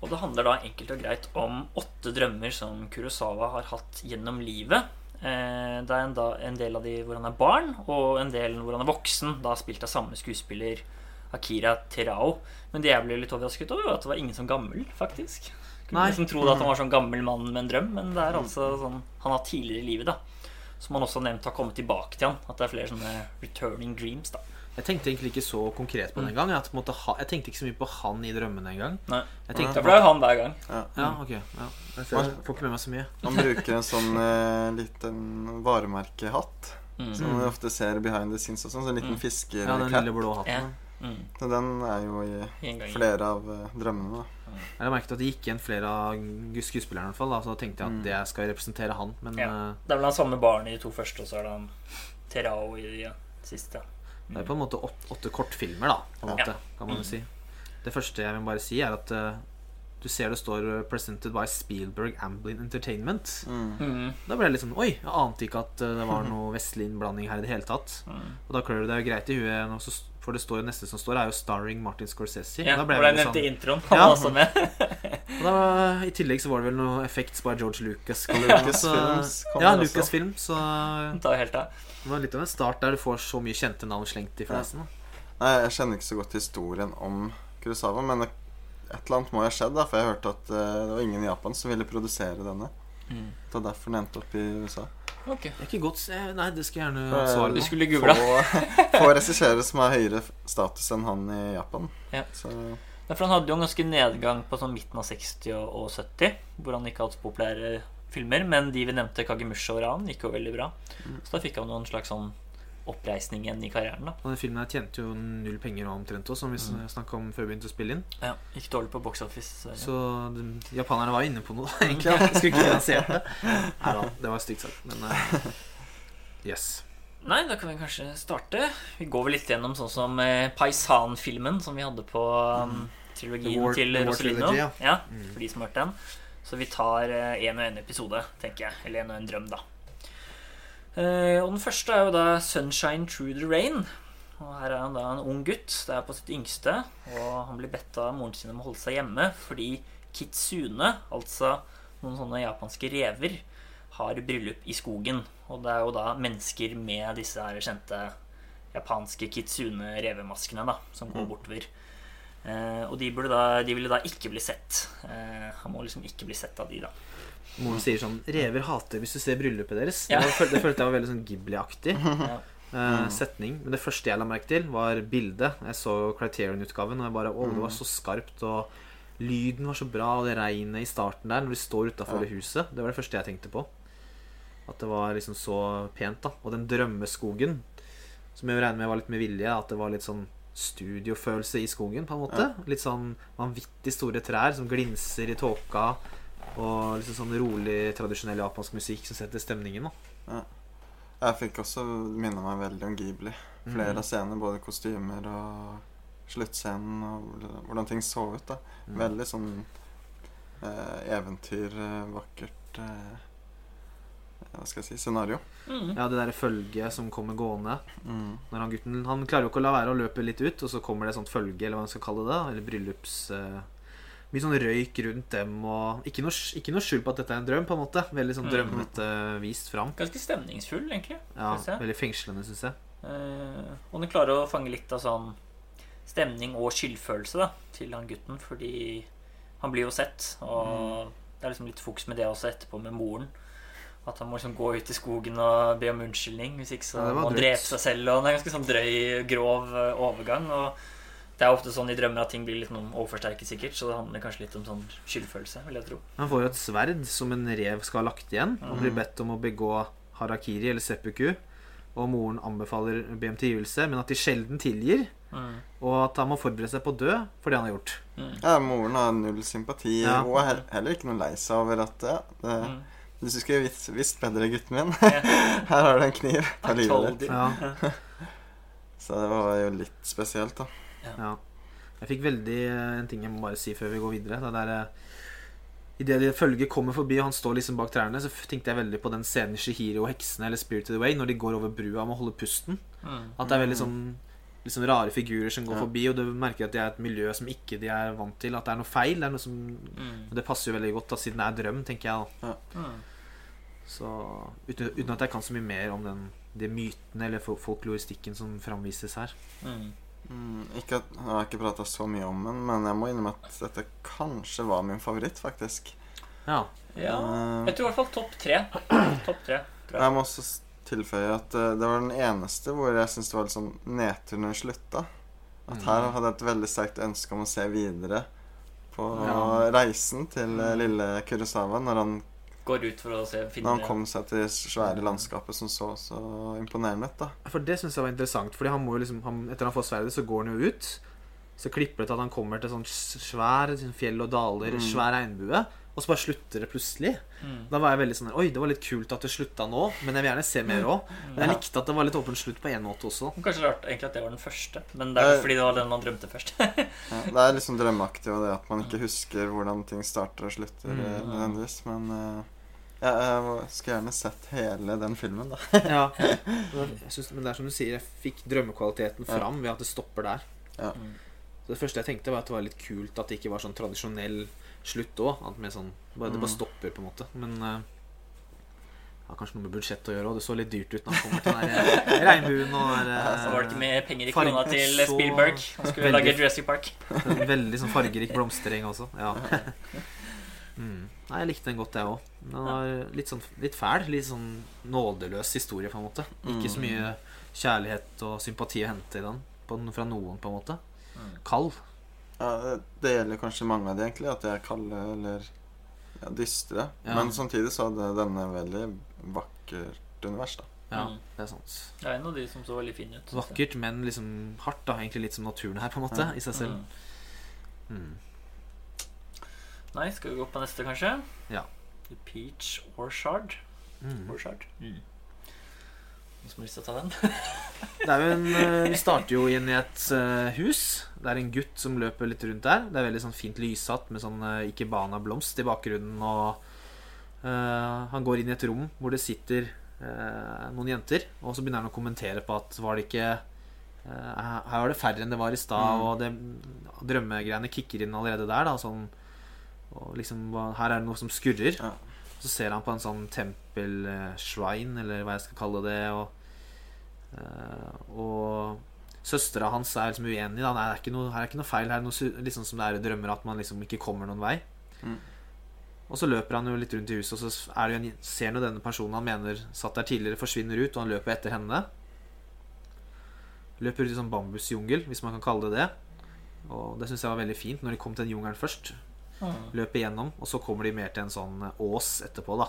Og det handler da enkelt og greit om åtte drømmer som Kurosawa har hatt gjennom livet. Eh, Det er en, da, en del av de hvor han er barn, og en del hvor han er voksen. Da spilt av samme skuespiller, Akira Terao. Men det jeg ble litt overrasket over, var at det var ingen som gammel, faktisk. Kunne Nei. nesten tro at han var sånn gammel mann med en drøm, men det er altså sånn han har tidligere i livet, da. Som han også nevnt har kommet tilbake til han. At det er flere sånne returning dreams, da. Jeg tenkte egentlig ikke så konkret på den engang. Jeg, måte jeg tenkte ikke så mye på han i drømmene engang. Ja, for det er jo han hver gang. Ja, ok. Ja. Jeg ser- jeg får ikke med meg så mye. Han bruker en sånn eh, liten varemerkehatt. Mm. Som vi ofte ser behind the scenes og sånn. Så en liten Mm. fiskercap. Ja, den lille blå Ja. hatten. Mm. Så den er jo i flere av eh, drømmene. da Jeg har merket at det gikk igjen flere av skuespillerne, i hvert fall. Da, så da tenkte jeg at Mm. det skal representere han. Men Ja. eh, Det er vel han samme barnet i de to første, og så er det han Terao i de ja, siste. Det er på en måte åtte, kortfilmer, da, på en Ja. måte, kan man jo si. Det første jeg vil bare si, er at uh, du ser det står eh, 'Presented by Spielberg Amblin Entertainment'. Mm. Mm. Da ble jeg litt sånn Oi, jeg ante ikke at eh, det var noe vestlig innblanding her i det hele tatt. Mm. Og da klør det deg jo greit i huet, for det står, neste som står, er jo 'Starring Martin Scorsese'. Ja, da ble jeg jeg nevnte sånn introen. Han Ja. var også med. Og da, I tillegg så var det vel noe effects by George Lucas. så- kom Ja, Lucas Film, Lucasfilm. Så Han helt av. det var litt av en start der du får så mye kjente navn slengt i fleisen. Nei, jeg kjenner ikke så godt historien om Kurosawa, men et eller annet må jo ha skjedd, da, for jeg hørte at eh, det var ingen i Japan som ville produsere denne. Mm. Det var derfor den endte opp i USA. Ok. Det er ikke godt Nei, det skal jeg gjerne Eh, svare Du skulle googla. Få, få regissører som har høyere status enn han i Japan. Ja. Så Ja, for han hadde jo en ganske nedgang på sånn midten av 60- og og 70, hvor han ikke hadde så populære filmer. Men de vi nevnte, Kagemusha og Ran, gikk jo veldig bra. Mm. Så da fikk han jo en slags sånn oppreisning igjen i karrieren. da Og den filmen her tjente jo null penger nå omtrent også, som vi Mm. snakka om før vi begynte å spille inn. Ja, Gikk dårlig på box office. dessverre. Så de, japanerne var inne på noe, egentlig. Skulle ikke finansiert det. Nei da, det var stygt sagt, men uh, Yes. Nei, da kan vi kanskje starte. Vi går vel litt gjennom sånn som eh, Paisan-filmen som vi hadde på um, trilogien War- til Rosalino. Trilogy, ja. ja, Mm. for de som har hørt den. Så vi tar én og én episode, tenker jeg. Eller én og en drøm, da. Eh, og den første er jo da 'Sunshine Through the Rain'. Og Her er han da en ung gutt. Det er på sitt yngste. Og han blir bedt av moren sin om å holde seg hjemme fordi kitsune, altså noen sånne japanske rever, har bryllup i skogen. Og det er jo da mennesker med disse her kjente japanske kitsune-revemaskene da, som går Mm. bortover. Eh, og de, burde da, de ville da ikke bli sett. Eh, han må liksom ikke bli sett av de, da. Moren sier sånn 'Rever hater hvis du ser bryllupet deres'. Ja. Det, følte, det følte jeg var veldig sånn Ghibli-aktig Ja. eh, Mm. setning. Men det første jeg la merke til, var bildet. Jeg så Criterion-utgaven, og jeg bare Å, det var så skarpt, og lyden var så bra, og det regnet i starten der, når de står utafor Ja. huset, det var det første jeg tenkte på. At det var liksom så pent, da. Og den drømmeskogen, som jeg regner med var litt med vilje, at det var litt sånn studiofølelse i skogen, på en måte. Ja. Litt sånn vanvittig store trær som glinser i tåka. Og liksom sånn rolig, tradisjonell japansk musikk som setter stemningen. da jeg fikk også minne meg veldig om Ghibli. Flere Mm. av scenene, både kostymer og sluttscenen og hvordan- ting så ut. da Mm. Veldig sånn eh, eventyr, eh, vakkert eh, Hva skal jeg si scenario. Mm. Ja, det derre følget som kommer gående. Mm. Når han gutten Han klarer jo ikke å la være å løpe litt ut, og så kommer det sånt følge, eller hva man skal kalle det. Eller bryllups... Uh, mye sånn røyk rundt dem, og ikke noe, ikke noe skjul på at dette er en drøm, på en måte. Veldig sånn drømmete uh, vist fram. Ganske stemningsfull, egentlig. Ja. Veldig fengslende, syns jeg. Uh, og den klarer å fange litt av sånn stemning og skyldfølelse da, til han gutten, fordi han blir jo sett, og det er liksom litt fokus med det også etterpå med moren. At han må liksom gå ut i skogen og be om unnskyldning, hvis ikke så Ja, må han drepe seg selv. Og det er ganske sånn drøy, grov eh, overgang. Og det er ofte sånn i drømmer at ting blir litt overforsterket, sikkert, så det handler kanskje litt om sånn skyldfølelse, vil jeg tro. Han får jo et sverd som en rev skal ha lagt igjen, og blir Mhm. bedt om å begå harakiri eller seppuku. Og moren anbefaler å be om tilgivelse, men at de sjelden tilgir. Mm. Og at han må forberede seg på å dø for det han har gjort. Mm. Ja, moren har null sympati. Ja. Hun er heller ikke noe lei seg over at det, det, Mm. Hvis du skulle visst, visst bedre, gutten min. Her har du en kniv. Ta livet ditt. Ja. Så det var jo litt spesielt, da. Ja. Jeg fikk veldig eh, en ting jeg må bare si før vi går videre. Det der, Idet det følget kommer forbi, og han står liksom bak trærne, så tenkte jeg veldig på den scenen i Shihiro og heksene eller Spirited Away, når de går over brua med å holde pusten. Mm. At det er veldig sånn liksom rare figurer som går Ja. forbi, og du merker at det er et miljø som ikke de er vant til. At det er noe feil. Det er noe som Mm. Det passer jo veldig godt, da, siden det er drøm, tenker jeg. da Mm. Så uten, uten at jeg kan så mye mer om den, de mytene eller folkloristikken som framvises her. Mm. Mm, ikke at, Jeg har ikke prata så mye om den, men jeg må innrømme at dette kanskje var min favoritt, faktisk. Ja. Ja. Eh, Jeg tror i hvert fall topp tre. Topp tre. tror jeg. jeg må også tilføye at eh, det var den eneste hvor jeg syns det var litt sånn nedtur når det slutta. At Mm. her hadde jeg et veldig sterkt ønske om å se videre på Ja. reisen til eh, lille Kurosawa når han, Går ut for å se når han kom seg til det svære landskapet som så så imponerende ut. da For det syns jeg var interessant. Fordi han må jo liksom han, Etter han får sverdet, så går han jo ut. Så klipper det til at han kommer til sånn svær sånn fjell og daler, Mm. svær regnbue. Og så bare slutter det plutselig. Mm. Da var jeg veldig sånn Oi, det var litt kult at det slutta nå, men jeg vil gjerne se mer òg. Men jeg likte at det var litt åpen slutt på én måte også. Kanskje rart egentlig at det var den første, men det er jo fordi det var den man drømte først. Ja, det er liksom drømmeaktig, og det at man ikke husker hvordan ting starter og slutter. Mm. eh, nødvendigvis Men uh... ja, jeg skulle gjerne sett hele den filmen, da. Ja. Jeg synes, men det er som du sier, jeg fikk drømmekvaliteten fram ved at det stopper der. Ja. Mm. Så det første jeg tenkte, var at det var litt kult at det ikke var sånn tradisjonell slutt òg. Sånn, det bare Mm. stopper, på en måte. Men eh, har kanskje noe med budsjett å gjøre òg. Det så litt dyrt ut når han kommer til den eh, regnbuen og der, ja, Så var det ikke mer penger i krona til Spielberg. Han skulle veldig- lage Jurassic Park. Veldig sånn fargerik blomstring også. Ja. Mm. Nei, jeg likte den godt, jeg òg. Den var litt sånn litt fæl. Litt sånn nådeløs historie, på en måte. Ikke så mye kjærlighet og sympati å hente i den på, fra noen, på en måte. Mm. Kald. Ja, det- gjelder kanskje mange av de, egentlig. At de er kalde eller ja, dystre. Ja. Men samtidig så hadde denne veldig vakkert univers, da. Ja, Mm. det er sant. Det er en av de som så veldig fin ut. Vakkert, men liksom hardt, da. Egentlig litt som naturen her, på en måte. Ja. I seg selv. Mm. Mm. Nei, skal vi gå på neste, kanskje? Ja. The Peach Orchard. Mm. Orchard. Mm. Noen som har lyst til å ta den? Det er jo en eh, Vi starter jo inn i et eh, hus. Det er en gutt som løper litt rundt der. Det er veldig sånn fint lyssatt med sånn uh, ikebana-blomst i bakgrunnen. Og uh, han går inn i et rom hvor det sitter uh, noen jenter. Og så begynner han å kommentere på at var det ikke uh, Her var det færre enn det var i stad, Mm. og det, drømmegreiene kicker inn allerede der. Da, sånn, og liksom Her er det noe som skurrer. Ja. Så ser han på en sånn tempel-shrine, eller hva jeg skal kalle det. Og, eh, og søstera hans er liksom uenig. Da. Nei, det er ikke noe, her er ikke noe feil. Her er noe liksom som det er i drømmer, at man liksom ikke kommer noen vei. Mm. Og så løper han jo litt rundt i huset, og så er det jo en, ser han jo denne personen han mener satt der tidligere, forsvinner ut, og han løper etter henne. Løper ut i sånn bambusjungel, hvis man kan kalle det det. Og det syns jeg var veldig fint, når de kom til den jungelen først Mm. løper gjennom, og så kommer de mer til en sånn eh, ås etterpå, da.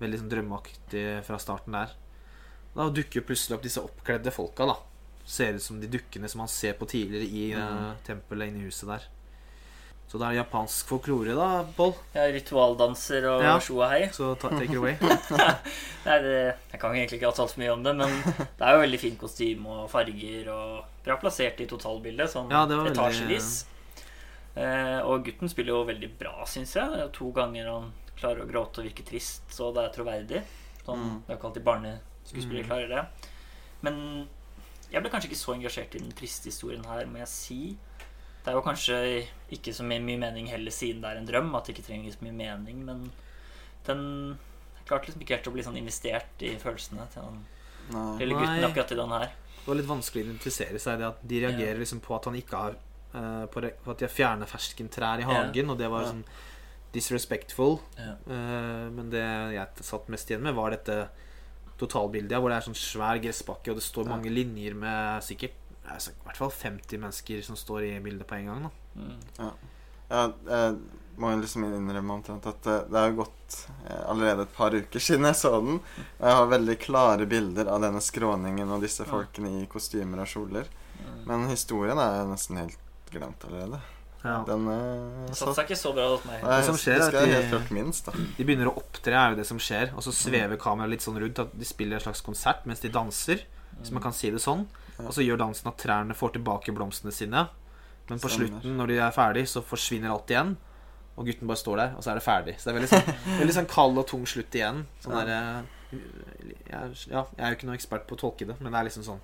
Veldig sånn drømmeaktig fra starten der. Da dukker plutselig opp disse oppkledde folka, da. Ser ut som de dukkene som man ser på tidligere i eh, tempelet inne i huset der. Så det er japansk folklore, da, Pål. Ja, ritualdanser og Ja. sjo hei. Så ta, take it away. Nei, det, jeg kan egentlig ikke ha talt så mye om det, men det er jo veldig fint kostyme og farger og bra plassert i totalbildet, sånn Ja, veldig- etasjevis. Eh, og gutten spiller jo veldig bra, syns jeg. To ganger han klarer å gråte og virke trist, så det er troverdig. Sånn, Mm. Det er jo ikke alltid barneskuespillere Mm. klarer det. Men jeg ble kanskje ikke så engasjert i den triste historien her, må jeg si. Det er jo kanskje ikke så mye, mye mening heller, siden det er en drøm, at det ikke trenger så mye mening, men den jeg klarte liksom ikke helt å bli sånn investert i følelsene til den lille gutten akkurat i den her. Det var litt vanskelig å identifisere seg i det at de reagerer liksom på at han ikke har eh, på, på at de har fjernet ferskentrær i Ja. hagen, og det var Ja. sånn disrespectful. Ja. Eh, men det jeg satt mest igjen med, var dette totalbildet hvor det er sånn svær gressbakke, og det står Ja. mange linjer med sikkert altså, i hvert fall 50 mennesker som står i bildet på en gang. Da. Mm. Ja, jeg må jo liksom innrømme omtrent at eh, det har gått allerede et par uker siden jeg så den. Og jeg har veldig klare bilder av denne skråningen og disse folkene i kostymer og kjoler. Mm. Men historien er nesten helt glemt allerede. Den uh, Det seg ikke så bra hos meg. Nei, Det som skjer er det at skal jeg de- minst. De begynner å opptre, er jo det som skjer, og så svever kameraet litt sånn rundt. At de spiller en slags konsert mens de danser, hvis man kan si det sånn. Ja. Og så gjør dansen at trærne får tilbake blomstene sine. Men på Stemmer. slutten, når de er ferdig, så forsvinner alt igjen. Og gutten bare står der, og så er det ferdig. Så det er veldig sånn, veldig sånn kald og tung slutt igjen. Sånn Ja. der, eh, jeg, ja, jeg er jo ikke noen ekspert på å tolke det, men det er liksom sånn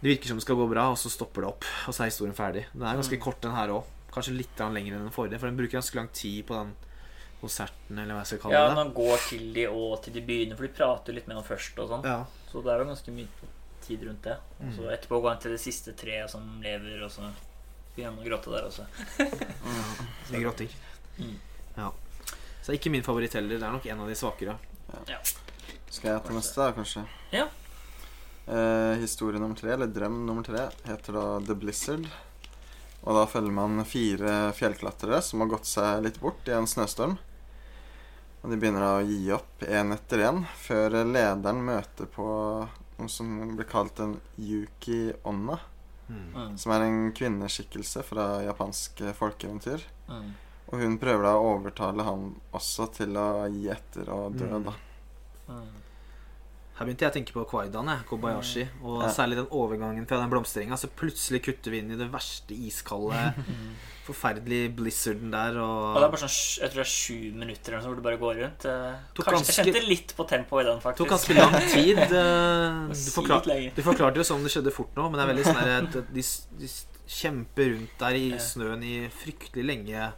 Det virker som det skal gå bra, og så stopper det opp. Og så er historien ferdig. Den er ganske Mm. kort, den her òg. Kanskje litt lenger enn den forrige, for den bruker ganske lang tid på den konserten, eller hva jeg skal kalle Ja, det. man går til de og til de begynner, for de prater litt med ham først og sånn. Ja. Så det er jo ganske mye tid rundt det. Og så Mm. etterpå går han til det siste treet som lever, og så begynner han å gråte der også. Ja, det gråter. Mm. Ja. Så ikke min favoritt heller. Det er nok en av de svakere. Skal jeg ta neste, da, kanskje? Ja. Eh, historie nummer tre, eller drøm nummer tre, heter da The Blizzard. Og da følger man fire fjellklatrere som har gått seg litt bort i en snøstorm. Og de begynner da å gi opp én etter én, før lederen møter på noe som blir kalt en Yuki Onna. Mm. Som er en kvinneskikkelse fra japanske folkeeventyr. Mm. Og hun prøver da å overtale han også til å gi etter og dø, Mm. da. Mm. Her begynte jeg å tenke på Kwaidan, Kobayashi. Og Ja. særlig den overgangen fra den blomstringa. Så plutselig kutter vi inn i det verste iskalde, forferdelige blizzarden der. Og det er bare sånn, jeg tror det er sju minutter eller noe hvor du bare går rundt. Eh, Kanskje, ganske- Jeg kjente litt på tempoet i den, det faktisk. tok ganske lang tid. eh, Du, forklar, du forklarte jo som det skjedde fort nå, men det er veldig sånn at de, de kjemper rundt der i snøen i fryktelig lenge.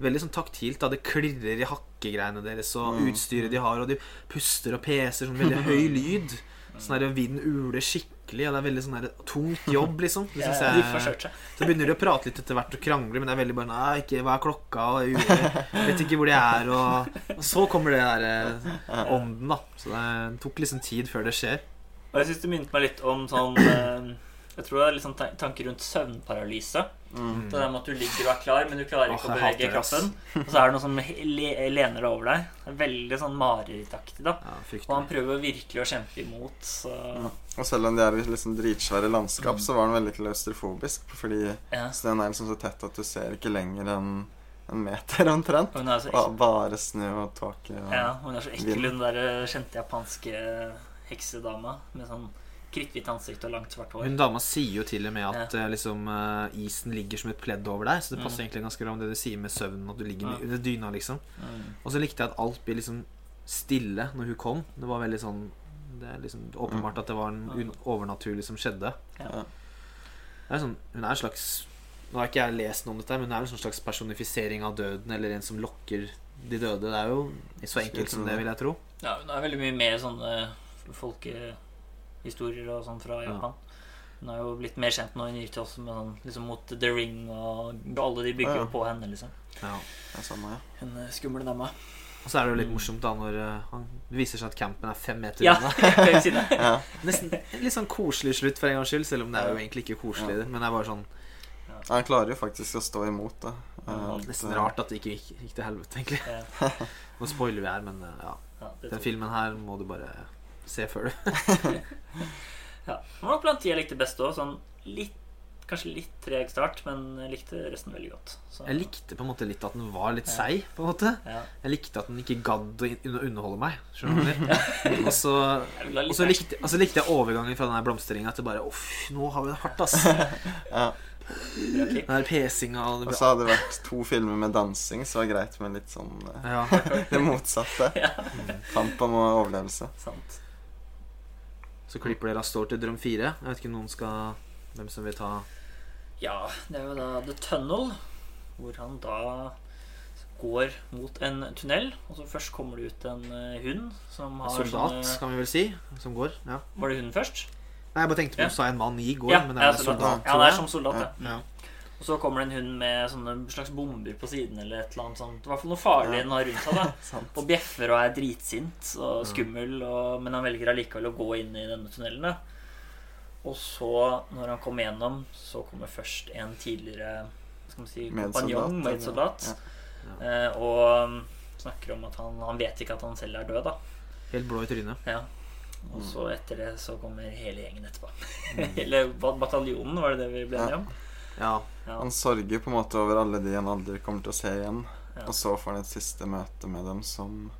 Veldig sånn taktilt. da Det klirrer i hakkegreiene deres og Mm. utstyret de har, og de puster og peser sånn veldig høy lyd. Sånn der Vinden uler skikkelig, og det er veldig sånn der tungt jobb, liksom. Det synes jeg-. Så begynner de å prate litt etter hvert og krangle, men det er veldig bare Nei, ikke, hva er klokka? Og jeg vet ikke hvor de er. Og, og så kommer det der eh, ånden, da. Så det tok liksom tid før det skjer. Og jeg syns det minnet meg litt om sånn eh, Jeg tror det er litt sånn tanker rundt søvnparalyse. Mm. Det er med at du ligger og er klar, men du klarer ikke å bevege kroppen. Og så er det noe som lener deg over deg. Veldig sånn marerittaktig, da. Ja, Og han prøver virkelig å kjempe imot, så Og selv om de er i liksom dritsvære landskap, så var han veldig klaustrofobisk. Fordi ja. snøen er liksom så tett at du ser ikke lenger enn en meter omtrent. Og Bare snø og tåke. Og... ja, hun er så ekkel hun der kjente japanske heksedama med sånn kritthvitt ansikt og langt, svart hår. Hun dama sier jo til og med at ja. liksom, eh, isen ligger som et pledd over deg. Så det passer Mm. egentlig ganske bra med det du sier med søvnen, at du ligger Ja. under dyna, liksom. Mm. Og så likte jeg at alt blir liksom stille når hun kom. Det var veldig sånn Det er liksom åpenbart at det var en un overnaturlig som skjedde. Ja. Er sånn, hun er en slags Nå har ikke jeg lest noe om dette, men hun er en sånn slags personifisering av døden, eller en som lokker de døde. Det er jo så enkelt som det, vil jeg tro. Ja, hun er veldig mye med i sånne folkehistorier og sånn fra Ja. Japan. Hun er jo blitt mer kjent nå. Hun gikk oss med sånn, liksom mot The Ring, og alle de bygger Ja, ja. på henne, liksom. Ja. Ja, samme, ja. Hun eh, skumle dama. Og så er det jo litt morsomt da når eh, han viser seg at campen er fem meter Ja, unna. ja. Nesten en litt sånn koselig slutt for en gangs skyld, selv om det er jo egentlig ikke koselig. Men det er bare sånn Han klarer jo faktisk å stå imot, da. Ja, Alt, nesten eh, rart at det ikke gikk, gikk til helvete, egentlig. Ja, Nå spoiler vi her, men eh, ja. ja, Den filmen her må du bare se før du Ja. Det var nok blant de jeg likte best òg. Sånn litt Kanskje litt treg start, men jeg likte resten veldig godt. Så, Jeg likte på en måte litt at den var litt Ja. seig, på en måte. ja. Jeg likte at den ikke gadd å underholde meg. Skjønner du? Og så og så likte, altså likte jeg overgangen fra den blomstringa til bare Uff, nå har vi det hardt, ass. Ja. Den der pesinga og det Og så hadde det vært to filmer med dansing, så var det greit med litt sånn eh, Ja. det motsatte. Ja, Kamp om overlevelse. sant. Så klipper dere av står til Drøm 4. Jeg vet ikke noen skal Hvem som vil ta Ja, det er jo da The Tunnel, hvor han da går mot en tunnel. Og så først kommer det ut en eh, hund som har Soldat, sånne kan vi vel si. Som går. Ja. Var det hunden først? Nei, jeg bare tenkte på Ja. du sa en mann i går, Ja, men det er en soldat. soldat. Ja, det er som soldat, ja. Ja. Og så kommer det en hund med sånne slags bomber på siden eller et eller annet sånt. I hvert fall noe farlig Ja. den har rundt seg. da Og bjeffer og er dritsint og skummel, og, men han velger allikevel å gå inn i denne tunnelen. da Og så, når han kommer gjennom, så kommer først en tidligere skal man si, kompanjong, medsoldat, eh, og um, snakker om at han, han vet ikke at han selv er død. da Helt blå i trynet. ja. Og så etter det så kommer hele gjengen etterpå. Hele ba- bataljonen, var det det vi ble enige om? Ja. Han sørger på en måte over alle de han aldri kommer til å se igjen. Ja. Og så får han et siste møte med dem som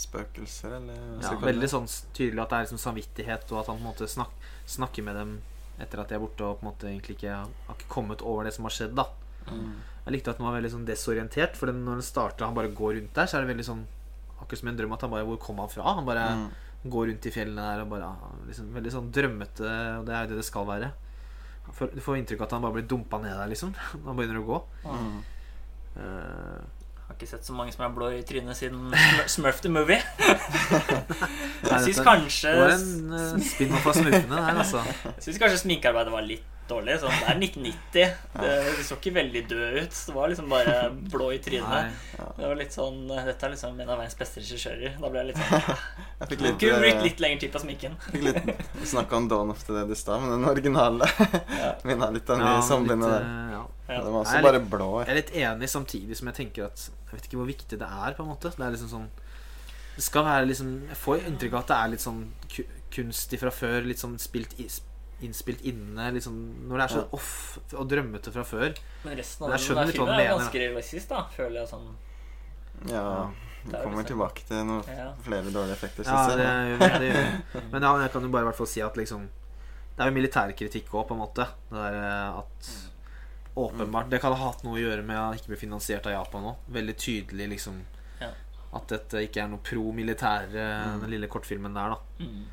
spøkelser, eller ja veldig sånn tydelig at det er liksom samvittighet, og at han på en måte snak, snakker med dem etter at de er borte, og på en måte egentlig ikke har ikke kommet over det som har skjedd. da Mm. Jeg likte at den var veldig sånn desorientert, for når den starter han bare går rundt der, så er det veldig sånn Akkurat som en drøm at han bare Hvor kom han fra? Han bare Mm. går rundt i fjellene der og bare liksom, Veldig sånn drømmete, og det er jo det det skal være. Du får inntrykk av at han bare blir dumpa ned der, liksom. Han begynner å gå. Mm. Har ikke sett så mange som er blå i trynet siden Smurf the Movie. Jeg syns kanskje Det var en uh, spin-off av Smurfene der, altså. Jeg synes kanskje sminkearbeidet var litt dårlig. Sånn, det er 1990. Det, det så ikke veldig død ut. Det var liksom bare blå i trynet. Det var litt sånn Dette er liksom en av verdens beste regissører. Da ble jeg litt sånn Jeg fikk litt, kunne brukt eh, litt lengre tid på sminken. fikk litt Vi snakka om Dawn of the Dead i stad, men den originale Ja. minner litt om Ja, de somlene litt, der. eh, ja. Ja. Den var Jeg også er bare blå. Jeg er litt enig samtidig som jeg tenker at Jeg vet ikke hvor viktig det er, på en måte. Det er liksom sånn Det skal være liksom Jeg får inntrykk av at det er litt sånn kunstig fra før. Litt sånn spilt i, innspilt inne. Liksom, når det er så Ja. off og drømmete fra før. Men resten av den litt filmen er ganske realistisk, da, føler jeg sånn. Ja, vi er kommer liksom- tilbake til noen Ja. flere dårlige effekter. Ja, det, gjør det gjør. Men ja, jeg kan jo bare i hvert fall si at liksom Det er jo militærkritikk òg, på en måte. Det der eh, at Åpenbart Det kan ha hatt noe å gjøre med å ikke bli finansiert av Japan òg. Veldig tydelig liksom Ja. at dette ikke er noe pro-militær, eh, Mm. den lille kortfilmen der, da. Mm.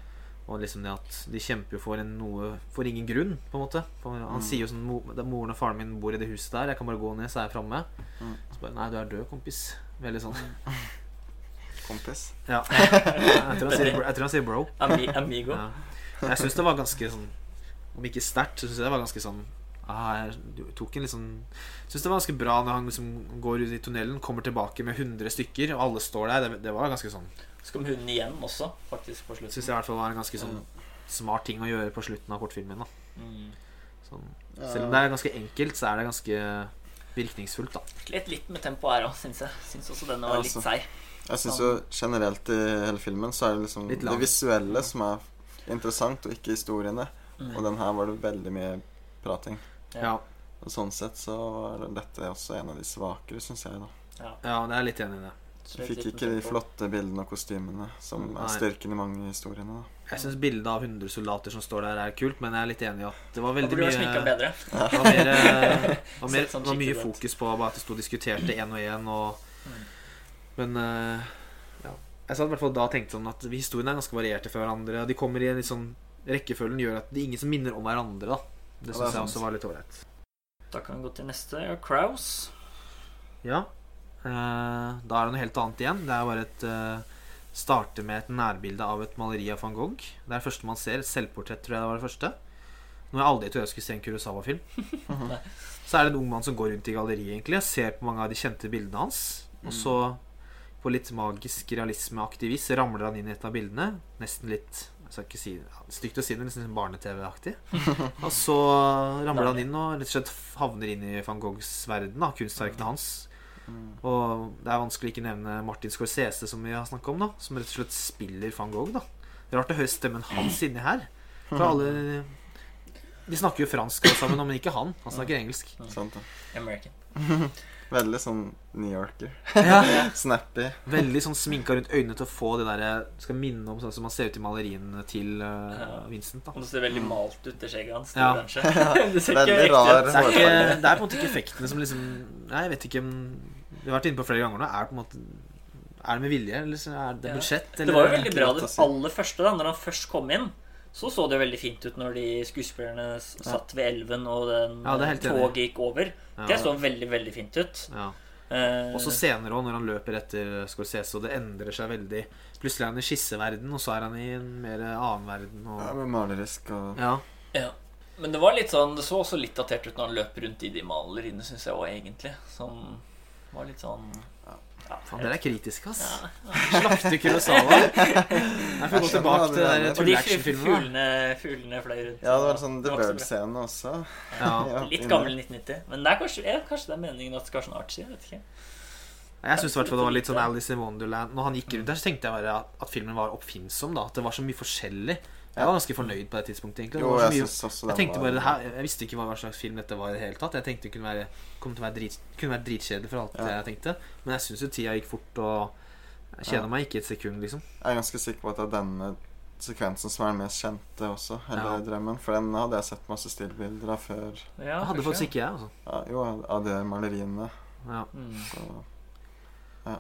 Og liksom det at de kjemper jo for en noe For ingen grunn, på en måte. For han Mm. sier jo sånn "Mo- Moren og faren min bor i det huset der. Jeg kan bare gå ned, så er jeg framme. Mm. Så bare Nei, du er død, kompis. Veldig sånn. Kompis. Ja. Jeg tror han sier, jeg tror han sier bro. Ami amigo. Ja. Jeg syns det var ganske sånn Om ikke sterkt, så syns jeg det var ganske sånn ah, jeg tok en liksom Syns det var ganske bra når han liksom går ut i tunnelen, kommer tilbake med 100 stykker, og alle står der. Det, det var ganske sånn Så kom hunden igjen også, faktisk, på slutten. Syns jeg i hvert fall var en ganske sånn smart ting å gjøre på slutten av kortfilmen. Da. Mm. Sånn. Selv om det er ganske enkelt, så er det ganske virkningsfullt, da. Litt litt med tempo her òg, syns jeg. Syns også denne var Ja, litt altså. seig. Jeg syns jo generelt i hele filmen så er det liksom det visuelle som er interessant, og ikke historiene. Mm. Og den her var det veldig mye prating. Ja. Og sånn sett så er dette også en av de svakere, syns jeg, da. Ja. ja, det er jeg litt enig i det. Du Fikk ikke de flotte bildene og kostymene som Nei. er styrken i mange historiene. da Jeg syns bildet av 100 soldater som står der, er kult, men jeg er litt enig i at det var veldig mye bedre. Det var, mer, eh, var, mer, var mye fokus på bare at det sto og diskuterte én og én. Og, Mm. men eh, ja. Jeg satt i hvert fall da og tenkte sånn at historiene er ganske varierte fra hverandre. De kommer i en litt sånn Rekkefølgen gjør at det er ingen som minner om hverandre. da Det syns jeg også var litt ålreit. Da kan vi gå til neste. Ja, Kraus. Ja. Eh, da er det noe helt annet igjen. Det er bare et eh, Starter med et nærbilde av et maleri av van Gogh. Det er det første man ser. Et selvportrett, tror jeg det var det første. Noe jeg aldri trodde jeg skulle se en Kurosawa-film. Så er det en ung mann som går rundt i galleriet egentlig og ser på mange av de kjente bildene hans. Og så, på litt magisk realismeaktig vis, ramler han inn i et av bildene. Nesten litt jeg skal ikke si Stygt å si det, men liksom barne-TV-aktig. Og så ramler han inn og rett og slett havner inn i van Goghs verden, da, kunstverkene hans. Og det er vanskelig ikke nevne Martin Scorsese, som vi har snakka om, da som rett og slett spiller van Gogh. da Rart å høre stemmen hans inni her. For alle De snakker jo fransk sammen, men ikke han. Han snakker engelsk. American. Veldig sånn New Yorker. Ja. Snappy. Veldig sånn sminka rundt øynene til å få det der Skal minne om sånn som man ser ut i maleriene til uh, Ja. Vincent. da Og det ser veldig malt ut, det skjegget hans. Ja. Det ser Veldig ikke rar ut. det er, ikke, det er på en måte ikke effektene som liksom Nei, jeg vet ikke Vi har vært inne på flere ganger nå. Er det på en måte Er det med vilje, eller så er det Ja. Eller? Det var jo veldig bra det aller første, da når han først kom inn. Så så det jo veldig fint ut når de skuespillerne satt ved elven og den Ja, toget gikk over. Ja. Det så veldig, veldig fint ut. Ja. Eh, Også senere òg, når han løper etter Scorsese, og det endrer seg veldig. Plutselig er han i skisseverden, og så er han i en mer annen verden. Ja, med malerisk og ja. ja. Men det var litt sånn Det så også litt datert ut når han løp rundt i de maleriene, syns jeg òg, egentlig. Som var litt sånn ja, Faen, dere er kritiske, ass. ja. Slakte Kurosawa. Jeg får gå tilbake til den de fuglene, fløy rundt. Ja, det var sånn The. Bird-scene også. Ja. Ja, Litt gammel 1990. Men det er kanskje, er, kanskje det er meningen at det skal være sånn artsy. Vet ikke. Jeg syns det var litt sånn Alice in Wonderland. Når han gikk rundt der, så tenkte jeg bare at, at filmen var oppfinnsom. da At det var så mye forskjellig. Jeg var ganske fornøyd på det tidspunktet. egentlig Jo, jeg mye også Jeg tenkte var bare det her Jeg visste ikke hva slags film dette var i det hele tatt. Jeg tenkte det kunne være, kom til å være, drit, kunne være dritkjedelig for alt Ja. jeg tenkte. Men jeg syns jo tida gikk fort, og jeg kjeder Ja. meg ikke et sekund, liksom. Jeg er ganske sikker på at det er denne sekvensen som er den mest kjente også. Hele Ja. drømmen. For den hadde jeg sett masse stillbilder av før. Ja, Jeg hadde faktisk ikke jeg, altså. Ja, jo, av de maleriene. Ja. Mm. Så Mm.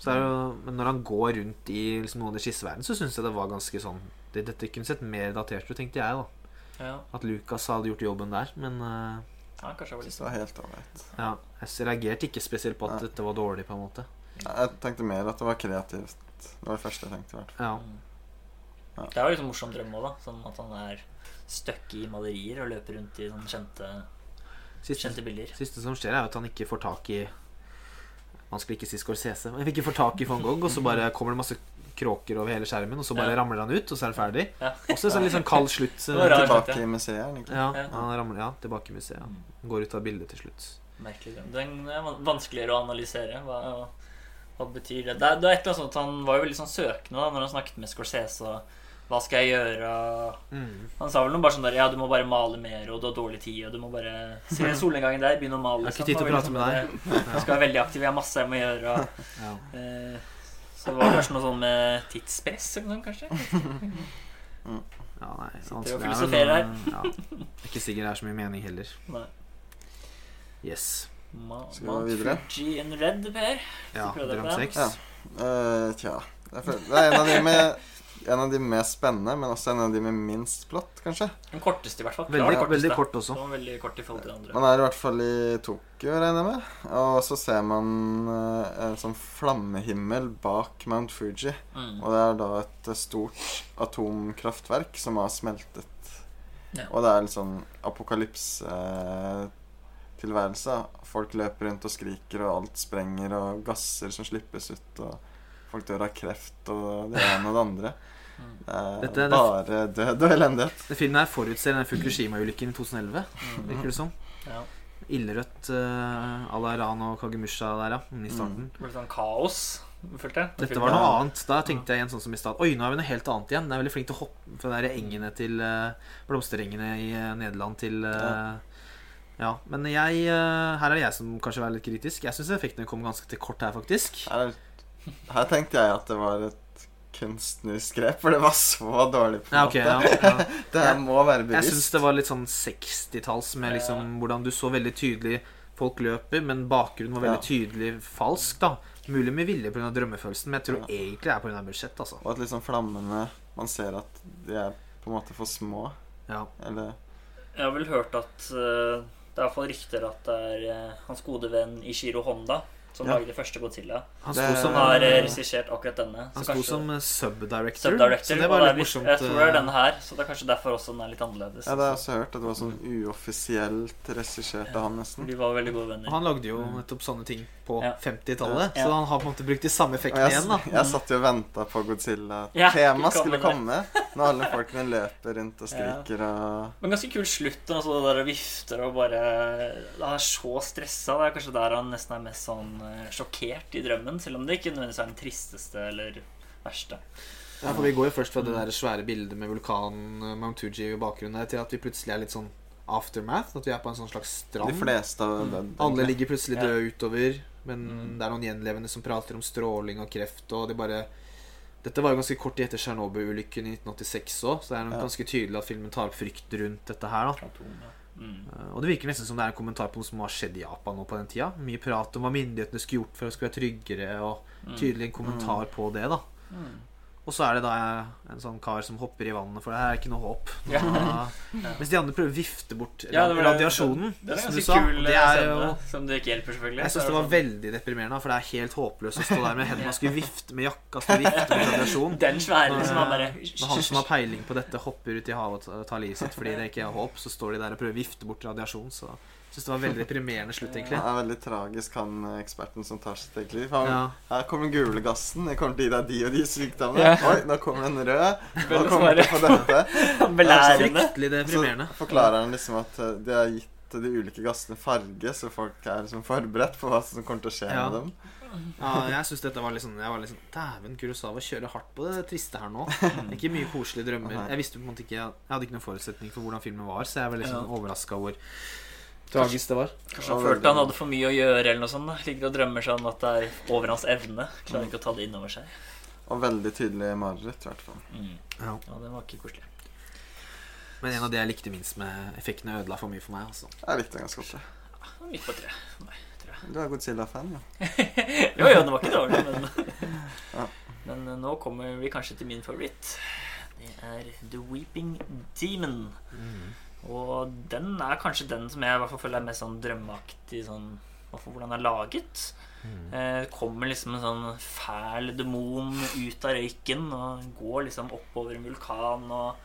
Så er det, jo- men når han går rundt i liksom, noen av det skisseverdenen, så syns jeg det var ganske sånn det, Dette kunne sett mer datert ut, tenkte jeg. da Ja. At Lucas hadde gjort jobben der. Men uh, Ja, kanskje det var helt ålreit. Ja, jeg reagerte ikke spesielt på at Ja. dette var dårlig, på en måte. Jeg tenkte mer at det var kreativt. Det var det første jeg tenkte. i hvert fall. Ja. Mm. Det er jo litt morsom drøm òg, da. Sånn at han er stuck i malerier og løper rundt i sånne kjente, Siste, kjente bilder. siste som skjer, er at han ikke får tak i Man skulle ikke si Scorsese, men ikke få tak i van Gogh, og så bare kommer det masse kråker over hele skjermen, og så bare Ja. ramler han ut, og så er det ferdig. Ja. Også en litt sånn kald slutt. Tilbake i museet, egentlig. Ja, han ramler ja, tilbake i museet. Han Går ut av bildet til slutt. Merkelig. Den er vanskeligere å analysere. Hva, hva betyr det? Det er, det er et eller annet sånt Han var jo veldig sånn søkende da når han snakket med Scorsese. Og hva skal jeg gjøre? Mm. Han sa vel noe bare sånn der Ja, du må bare male mer, og du har dårlig tid, og du må bare se solnedgangen der, begynne å male. Jeg har ikke liksom. tid til å prate med deg. Jeg Du skal være veldig aktiv, jeg har masse jeg må gjøre. Og, Ja. eh, så det var kanskje noe sånn med tidspress eller noe, kanskje? Ja, nei, Sitter og er filosoferer her. Ja. Er ikke sikkert det er så mye mening heller. Nei. Yes. Ma Skal vi gå videre? Fuji and red, Per. Ja, drøm 6. Ja. Uh, tja Det er en av de med en av de mest spennende, men også en av de med minst plott, kanskje. Den korteste, i hvert fall. Veldig, Klart veldig kort også. Veldig kort i forhold til andre. Man er i hvert fall i Tokyo, regner jeg med. Og så ser man eh, en sånn flammehimmel bak Mount Fuji. Mm. Og det er da et eh, stort atomkraftverk som har smeltet. Ja. Og det er litt sånn apokalypse-tilværelse. Folk løper rundt og skriker, og alt sprenger, og gasser som slippes ut, og folk dør av kreft, og det ene og det andre. Mm. Det er Dette er- bare død og elendighet. Det filmen her forutser den Fukushima-ulykken i 2011, Mm. virker det som. Ja. Ildrødt uh, à la Ran og Kagemusha der, ja. I starten. Det ble sånn kaos, følte jeg. Dette var noe annet. Da tenkte jeg igjen sånn som i stad. Oi, nå er vi noe helt annet igjen. Den er veldig flink til å hoppe fra de engene til uh, blomsterengene i eh, Nederland til uh, Ja. Men jeg eh, Her er det jeg som kanskje er litt kritisk. Jeg syns effektene kom ganske til kort her, faktisk. Her, her tenkte jeg at det var et kunstnerisk grep, for det var så dårlig. på en Ja, okay, måte. ja, ja. Det her må være bevisst. Jeg syns det var litt sånn 60-talls med liksom hvordan du så veldig tydelig folk løper, men bakgrunnen var veldig Ja. tydelig falsk, da. Mulig med vilje pga. drømmefølelsen, men jeg tror Ja. egentlig det er pga. budsjett, altså. Og at liksom flammene Man ser at de er på en måte for små. Ja. Eller Jeg har vel hørt at uh, det er iallfall rykter at det er uh, hans gode venn Ishiro Honda som Ja. lagde første Godzilla. Han sto Som har eh, regissert akkurat denne. han sto som eh, subdirector, subdirector. så det var litt morsomt. Jeg tror det er eh, denne her, så det er kanskje derfor også den er litt annerledes. Ja, det har jeg også hørt. At det var sånn uoffisielt regissert av han, nesten. De var veldig gode venner. han lagde jo nettopp sånne ting på Ja. 50-tallet, Ja. så han har på en måte brukt de samme effektene jeg, igjen, da. jeg satt jo og venta på Godzilla. Ja, Tema skulle komme når alle folkene løper rundt og skriker og Men ganske kul slutt. Altså, det der å vifter og bare Han er så stressa. Det er kanskje der han nesten er mest sånn sjokkert i drømmen. Selv om det ikke nødvendigvis er den tristeste eller verste. Ja, for Vi går jo først fra det der svære bildet med vulkanen eh, Mount Fuji i bakgrunnen til at vi plutselig er litt sånn aftermath. At vi er på en sånn slags De strand. fleste av den, Alle ligger plutselig Ja. døde utover, men Mm. det er noen gjenlevende som prater om stråling og kreft, og det bare Dette var jo ganske kort tid etter Tsjernobyl-ulykken i 1986 òg, så det er Ja. ganske tydelig at filmen tar opp frykt rundt dette her. da Atom, ja. Mm. Eh, Og det virker nesten som det er en kommentar på noe som har skjedd i Japan nå på den tida. Mye prat om hva myndighetene skulle gjort for å skulle være tryggere, og Mm. tydelig en kommentar på det, da. Mm. Og så er det da en sånn kar som hopper i vannet, for det her er ikke noe håp. Ja. Da, mens de andre prøver å vifte bort Ja, det var- radiasjonen. Det er som du sa. Det eh, er scene, jo som det ikke hjelper, selvfølgelig. Jeg syns er det var sånn- veldig deprimerende, for det er helt håpløst å stå der med hendene og skulle vifte med jakka skulle vifte med radiasjon. Den svære Når, liksom, han bare Når han som har peiling på dette, hopper ut i havet og tar livet sitt fordi det ikke er håp, så står de der og prøver å vifte bort radiasjon. Så syns det var veldig deprimerende slutt, egentlig. Det er veldig tragisk, han eh, eksperten som tar sitt eget liv. Han, Ja. Her kommer den gule gassen. Det kommer til å gi deg de og de sykdommene. Ja. Oi, nå kommer den rød. Nå kommer du til å få dette. belærende. Fryktelig Så forklarer han liksom at eh, de har gitt de ulike gassene farge, så folk er liksom forberedt på hva som kommer til å skje Ja. med dem. Ja, jeg synes dette var litt sånn Jeg var litt sånn Dæven, Kurosawa kjører hardt på det triste her nå. Ikke mye koselige drømmer. Jeg visste på en måte ikke Jeg hadde ikke noen forutsetning for hvordan filmen var, så jeg var litt sånn overraska over tragisk det var. Kanskje han følte han hadde for mye å gjøre, eller noe sånt. da. Ligger og drømmer seg om at det er over hans evne. Klarer ikke å ta det innover seg. Og veldig tydelig mareritt, i hvert fall. Mm. Ja. Ja, det var ikke koselig. Men en av de jeg likte minst med effektene, ødela for mye for meg. Altså. Jeg likte den ganske godt. Ja, Midt på tre. Nei, tror jeg. Du er Godzilla-fan, ja. Jo, jo, den var ikke dårlig, men Ja. Men eh, nå kommer vi kanskje til min favoritt. Det er The Weeping Demon. Og den er kanskje den som jeg i hvert fall føler er mest sånn drømmeaktig sånn, hvordan den er laget. Eh, Det kommer liksom en sånn fæl demon ut av røyken og går liksom oppover en vulkan. Og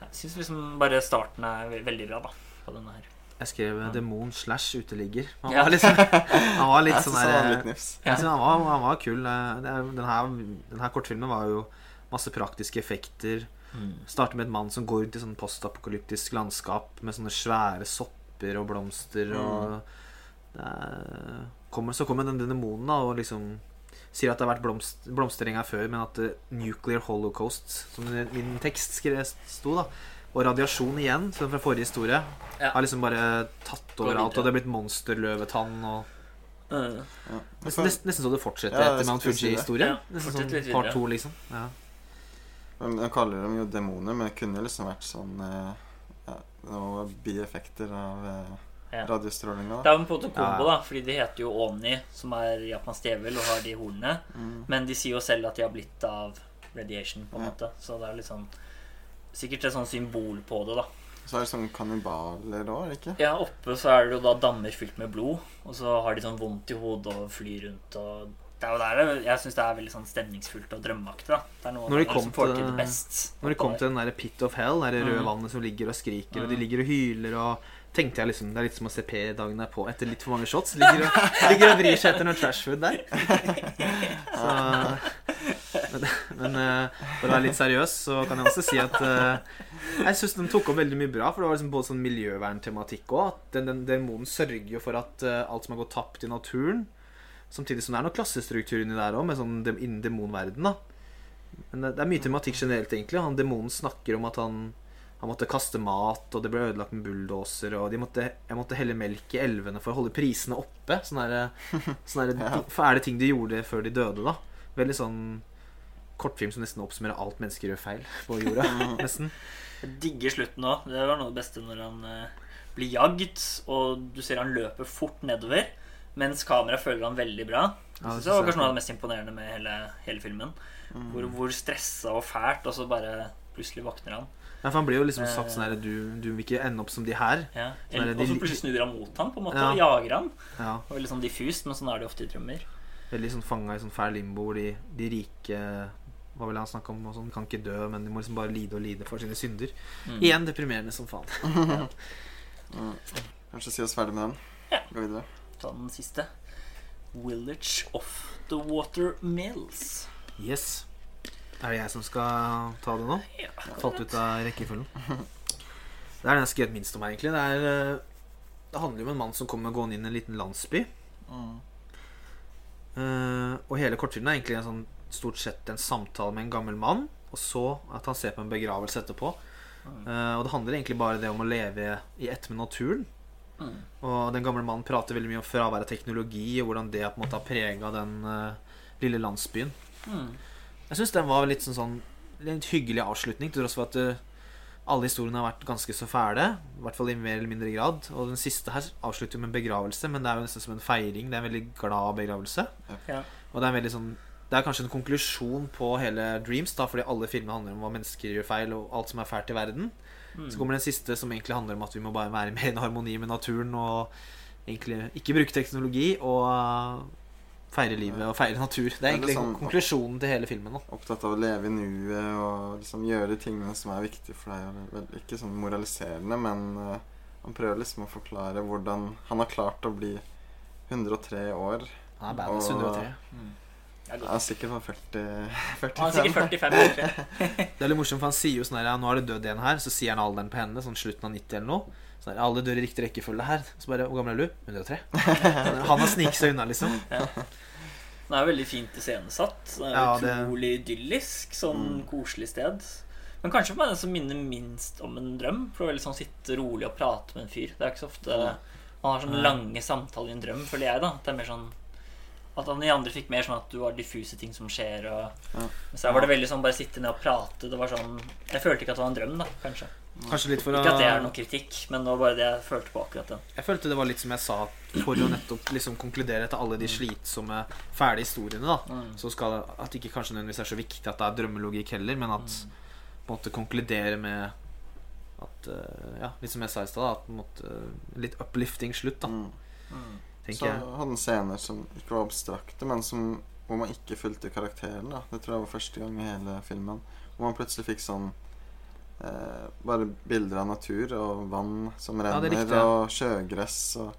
jeg syns liksom bare starten er ve- veldig bra da på denne her. Jeg skrev Ja. demon slash uteligger. Han var liksom Han var litt sånn han var der. Jeg synes han, han var kul. Den her, den her kortfilmen var jo masse praktiske effekter. Starter med en mann som går rundt i sånn postapokalyptisk landskap med sånne svære sopper og blomster og er, kommer, Så kommer den demonen og liksom sier at det har vært blomst, blomstring her før, men at uh, nuclear holocaust, som min tekst sto, da, og radiasjon igjen, som fra forrige historie, Ja. har liksom bare tatt over alt, og det har blitt monsterløvetann og Ja. Nesten, nesten, så det fortsetter Ja, etter Mount. Fuji-historien. Ja, sånn part to, liksom. Ja. Men kaller dem jo demoner, men det kunne liksom vært sånn eh, ja, Noe bieffekter av eh, Ja. radiostrålinga. Det er jo en måte kombo, Ja. da, fordi de heter jo Oni, som er japansk djevel og har de hornene. Mm. Men de sier jo selv at de har blitt av radiation, på en Ja. måte. Så det er litt sånn Sikkert et sånn symbol på det, da. Så er det sånn kannibaler òg, ikke? Ja, oppe så er det jo da dammer fylt med blod, og så har de sånn vondt i hodet og flyr rundt og Det er jo der det, Jeg syns det er veldig sånn stemningsfullt og drømmeaktig. Det er noe Når de det kom til- til det best. Når de kom til den der Pit of Hell, det røde mm. vannet som ligger og skriker, og de Mhm. ligger og hyler og Tenkte jeg liksom Det er litt som å se P dagen derpå etter litt for mange shots. Ligger og, ligger og vrir seg etter noe trashfood der. Så Men, men eh, for å være litt seriøs, så kan jeg også si at eh, jeg syns de tok opp veldig mye bra. For det var liksom både sånn miljøverntematikk òg. Den, den sørger jo for at eh, alt som har gått tapt i naturen Samtidig som det er noe klassestruktur inni der òg, med sånn dem- innen demonverdenen. Men det, det er mye tematikk generelt, egentlig. Han Demonen snakker om at han, han måtte kaste mat, og det ble ødelagt med bulldoser, og de måtte, jeg måtte helle melk i elvene for å holde prisene oppe. Sånne, sånne Ja. fæle ting de gjorde før de døde, da. Veldig sånn kortfilm som nesten oppsummerer alt mennesker gjør feil på jorda. nesten. Jeg digger slutten òg. Det var noe av det beste når han eh, blir jagd, og du ser han løper fort nedover, mens kameraet følger han veldig bra. Ja, det var kanskje noe av det mest imponerende med hele, hele filmen. Mm. Hvor, hvor stressa og fælt, og så bare plutselig våkner han. Ja, for han blir jo liksom sagt sånn her du, du vil ikke ende opp som de her. Ja. Sånn Og så plutselig snur han mot ham på en måte, Ja. og jager han. Ja, Og var litt sånn diffust, men sånn er det ofte i drømmer. Veldig sånn fanga i sånn fæl limbo hvor de, de rike Hva vil han snakke om? Og sånn, kan ikke dø, men de må liksom bare lide og lide for sine synder. Mm. Igjen deprimerende som faen. ja. Kanskje si oss ferdig med den. Ja. Gå videre. Ta den siste. Village of the Water Mills. Yes. Er det jeg som skal ta det nå? Ja. Falt ut av rekkefølgen. Det er den jeg skrev minst om her, egentlig. Det, er, eh, det handler om en mann som kommer gående inn i en liten landsby. Mm. Uh, og hele kortfilmen er egentlig en sånn, stort sett en samtale med en gammel mann. Og så at han ser på en begravelse etterpå. Uh, og det handler egentlig bare det om å leve i ett med naturen. Mm. Og den gamle mannen prater veldig mye om fravær av teknologi, og hvordan det på en måte har prega den uh, lille landsbyen. Mm. Jeg syns den var litt sånn, sånn litt hyggelig avslutning, til tross for at uh, alle historiene har vært ganske så fæle. I hvert fall i mer eller mindre grad. Og den siste her avslutter jo med en begravelse, men det er jo nesten som en feiring. Det er en veldig glad begravelse. Ja. Og det er en veldig sånn Det er kanskje en konklusjon på hele Dreams, da, fordi alle filmene handler om hva mennesker gjør feil, og alt som er fælt i verden. Mm. Så kommer den siste, som egentlig handler om at vi må bare være mer i harmoni med naturen, og egentlig ikke bruke teknologi, og uh, feire livet og feire natur. Det er Det er egentlig sånn- konklusjonen til hele filmen. da Opptatt av å leve i nuet og liksom gjøre de tingene som er viktige for deg. vel, Ikke sånn moraliserende, men eh, han prøver liksom å forklare hvordan han har klart å bli 103 år. Han er badass Og- 103. Mm. Det er er sikkert på 40, 45. Han er sikkert 45 år. tror. Det er litt morsomt, for han sier jo sånn her ja, Nå er det død en her, så sier han alderen på henne, sånn slutten av 90 eller noe. Sånn her, Alle dør i riktig rekkefølge her. Så bare Hvor gammel er du? 103. Han har sniket seg unna, liksom. Den er veldig fint iscenesatt. Det er det- utrolig idyllisk. Sånn Mm. koselig sted. Men kanskje for meg den som minner minst om en drøm. For å veldig sånn sitte rolig og prate med en fyr. Det er ikke så ofte man har sånne lange samtaler i en drøm, føler jeg, da. Det er mer sånn at han i andre fikk mer sånn at du har diffuse ting som skjer. Og... Ja. Så her var det veldig sånn bare sitte ned og prate. Det var sånn Jeg følte ikke at det var en drøm, da, kanskje. Kanskje litt for Ikke at det er noe kritikk, men det var bare det jeg følte på akkurat den. Jeg følte det var litt som jeg sa, for å nettopp liksom konkludere etter alle de slitsomme, fæle historiene, da. Mm. Så skal At det ikke kanskje nødvendigvis er så viktig at det er drømmelogikk heller, men at på en måte konkludere med At, eh, ja, Litt som jeg sa i stad, at på en måte, litt uplifting slutt, da, Mm. Så tenker jeg. hadde den scener som ikke var abstrakte, men som, hvor man ikke fulgte karakteren. da Det tror jeg var første gang i hele filmen. Hvor man plutselig fikk sånn eh, Bare bilder av natur og vann som renner, ja, og sjøgress og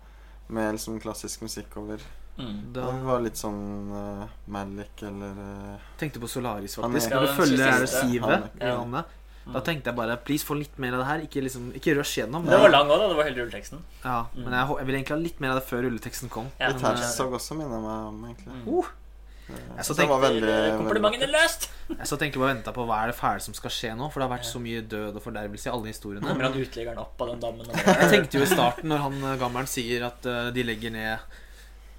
med liksom klassisk musikk over. Mm. Da Det var litt sånn uh, Malik eller uh, tenkte på Solaris, Han faktisk. er- Ja, du følge? sivet i vannet. Da tenkte jeg bare please, få litt mer av det her. Ikke, liksom, ikke rush gjennom. Det var lang òg, da. Det var hele rulleteksten. Ja, Mm. Men jeg, jeg vil egentlig ha litt mer av det før rulleteksten kom. Ja, Litt men, eh, også minner meg om, egentlig. Mm. Uh, Eh, Jeg så så det var tenkte- veldig, Komplimentene veldig løst! jeg så tenkte bare venta på hva er det fæle som skal skje nå. For det har vært så mye død og fordervelse i alle historiene. Kommer han uteliggeren opp av den dammen? Jeg tenkte jo i starten, når han eh, gammelen sier at de legger ned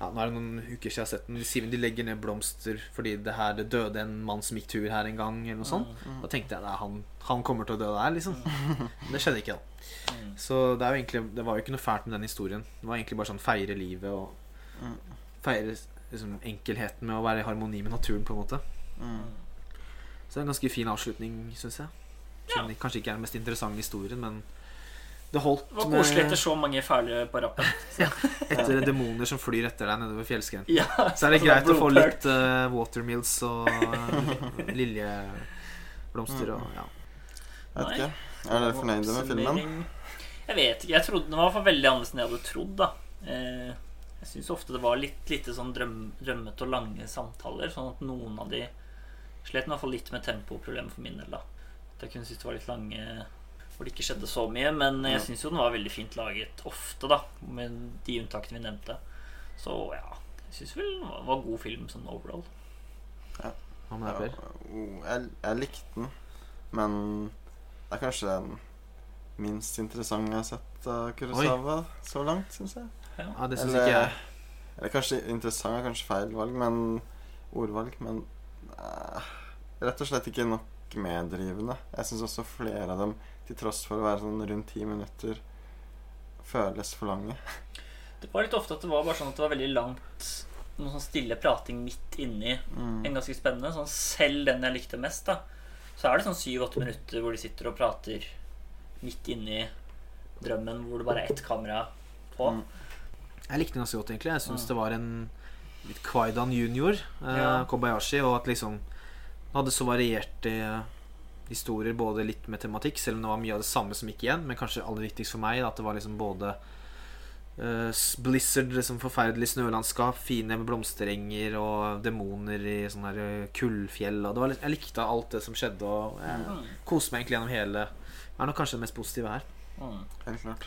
ja, Nå er det noen uker siden jeg har sett den. De sier de legger ned blomster fordi det her det døde en mann som gikk tur her en gang. Eller noe sånt Mm. Da tenkte jeg at han, han kommer til å dø der, liksom. Men det skjedde ikke, da. Mm. Så det, er jo egentlig, det var jo ikke noe fælt med den historien. Det var egentlig bare sånn feire livet og Mm. feire liksom, enkelheten med å være i harmoni med naturen, på en måte. Mm. Så det er en ganske fin avslutning, syns jeg. Som kanskje ikke er den mest interessante historien, men det holdt Det var koselig etter så mange fæle på rappen. etter demoner som flyr etter deg nedover fjellskrenten. Ja, Så er det altså, greit å få litt uh, watermills og uh, liljeblomster og ja. Jeg vet ikke. Er dere fornøyde med filmen? Jeg vet ikke. Jeg trodde Den var veldig annerledes enn jeg hadde trodd. da eh, Jeg syns ofte det var litt lite sånn drøm, drømmete og lange samtaler. Sånn at noen av de slet i hvert fall litt med tempoproblemet for min del. da At Jeg kunne synes det var litt lange hvor det ikke skjedde så mye. Men jeg Ja. syns jo den var veldig fint laget ofte, da med de unntakene vi nevnte. Så ja, jeg syns vel den var, var god film sånn overall. Hva med deg, Per? jeg, jeg likte den, men det er kanskje den minst interessante jeg har sett av Kurosawa så langt, syns jeg. Ja, det syns Eller- ikke jeg. Eller kanskje interessant er kanskje feil valg, men ordvalg, men uh, rett og slett ikke nok meddrivende. Jeg syns også flere av dem, til tross for å være sånn rundt ti minutter, føles for lange. Det var litt ofte at det var bare sånn at det var veldig langt Noe sånn stille prating midt inni Mm. en ganske spennende. Sånn selv den jeg likte mest, da. Så er det sånn syv-åtte minutter hvor de sitter og prater midt inni drømmen, hvor det bare er ett kamera på. Mm. Jeg likte den ganske godt, egentlig. Jeg syns Mm. det var en litt Kwaidan junior, eh, Ja. Kobayashi, og at liksom den hadde så varierte historier, både litt med tematikk, selv om det var mye av det samme som gikk igjen, men kanskje aller viktigst for meg, da, at det var liksom både uh, Blizzard, liksom forferdelig snølandskap, fine blomsterenger og demoner i sånne her eh, kullfjell. Og det var litt, jeg likte alt det som skjedde, og jeg Mm. koste meg egentlig gjennom hele Det er nok kanskje det mest positive her. Mm. Helt klart.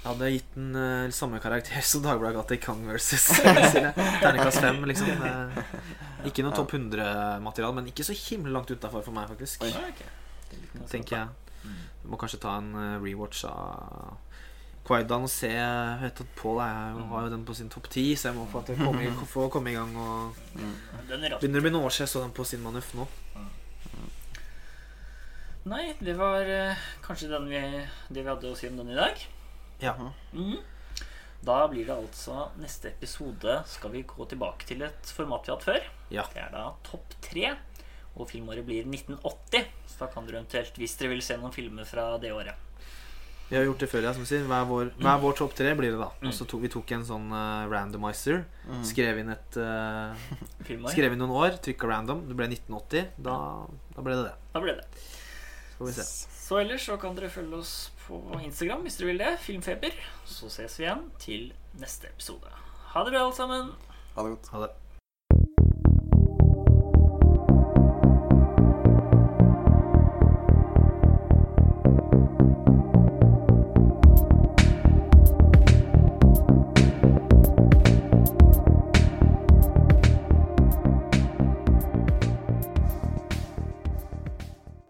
Jeg hadde gitt den uh, samme karakter som Dagbladet ga til Kong versus. Terningkast 5, liksom. Eh, ikke noe topp 100-material, men ikke så himla langt utafor for meg, faktisk. Oi. Ja, ok. Det litt noe Tenker jeg. Mm. Vi må kanskje ta en eh, rewatch av Quaidan og se Jeg vet at er, har jo den på sin topp ti, så jeg må få, at jeg komme, få komme i gang. Og Mm. Er. Begynner å bli noen år siden jeg så den på sin Manuf nå. Nei, det var eh, kanskje den vi, det vi hadde å si om den i dag. Ja. Mhm. Da blir det altså neste episode skal vi gå tilbake til et format vi har hatt før. Ja. Det er da topp tre. Og filmåret blir 1980. Så da kan dere eventuelt, hvis dere vil se noen filmer fra det året Vi har gjort det før, ja, som sier. Hver vår, mm. vår topp tre blir det, da. Mm. Og så tok vi tok en sånn uh, randomizer. Mm. Skrev inn et uh. Skrev inn noen år, trykka random. Det ble 1980. Da, da ble det det. Da ble det. Så, vi. Så ellers så kan dere følge oss på Instagram hvis dere vil det. Filmfeber. Så ses vi igjen til neste episode. Ha det bra, alle sammen. Ha det godt. Ha det.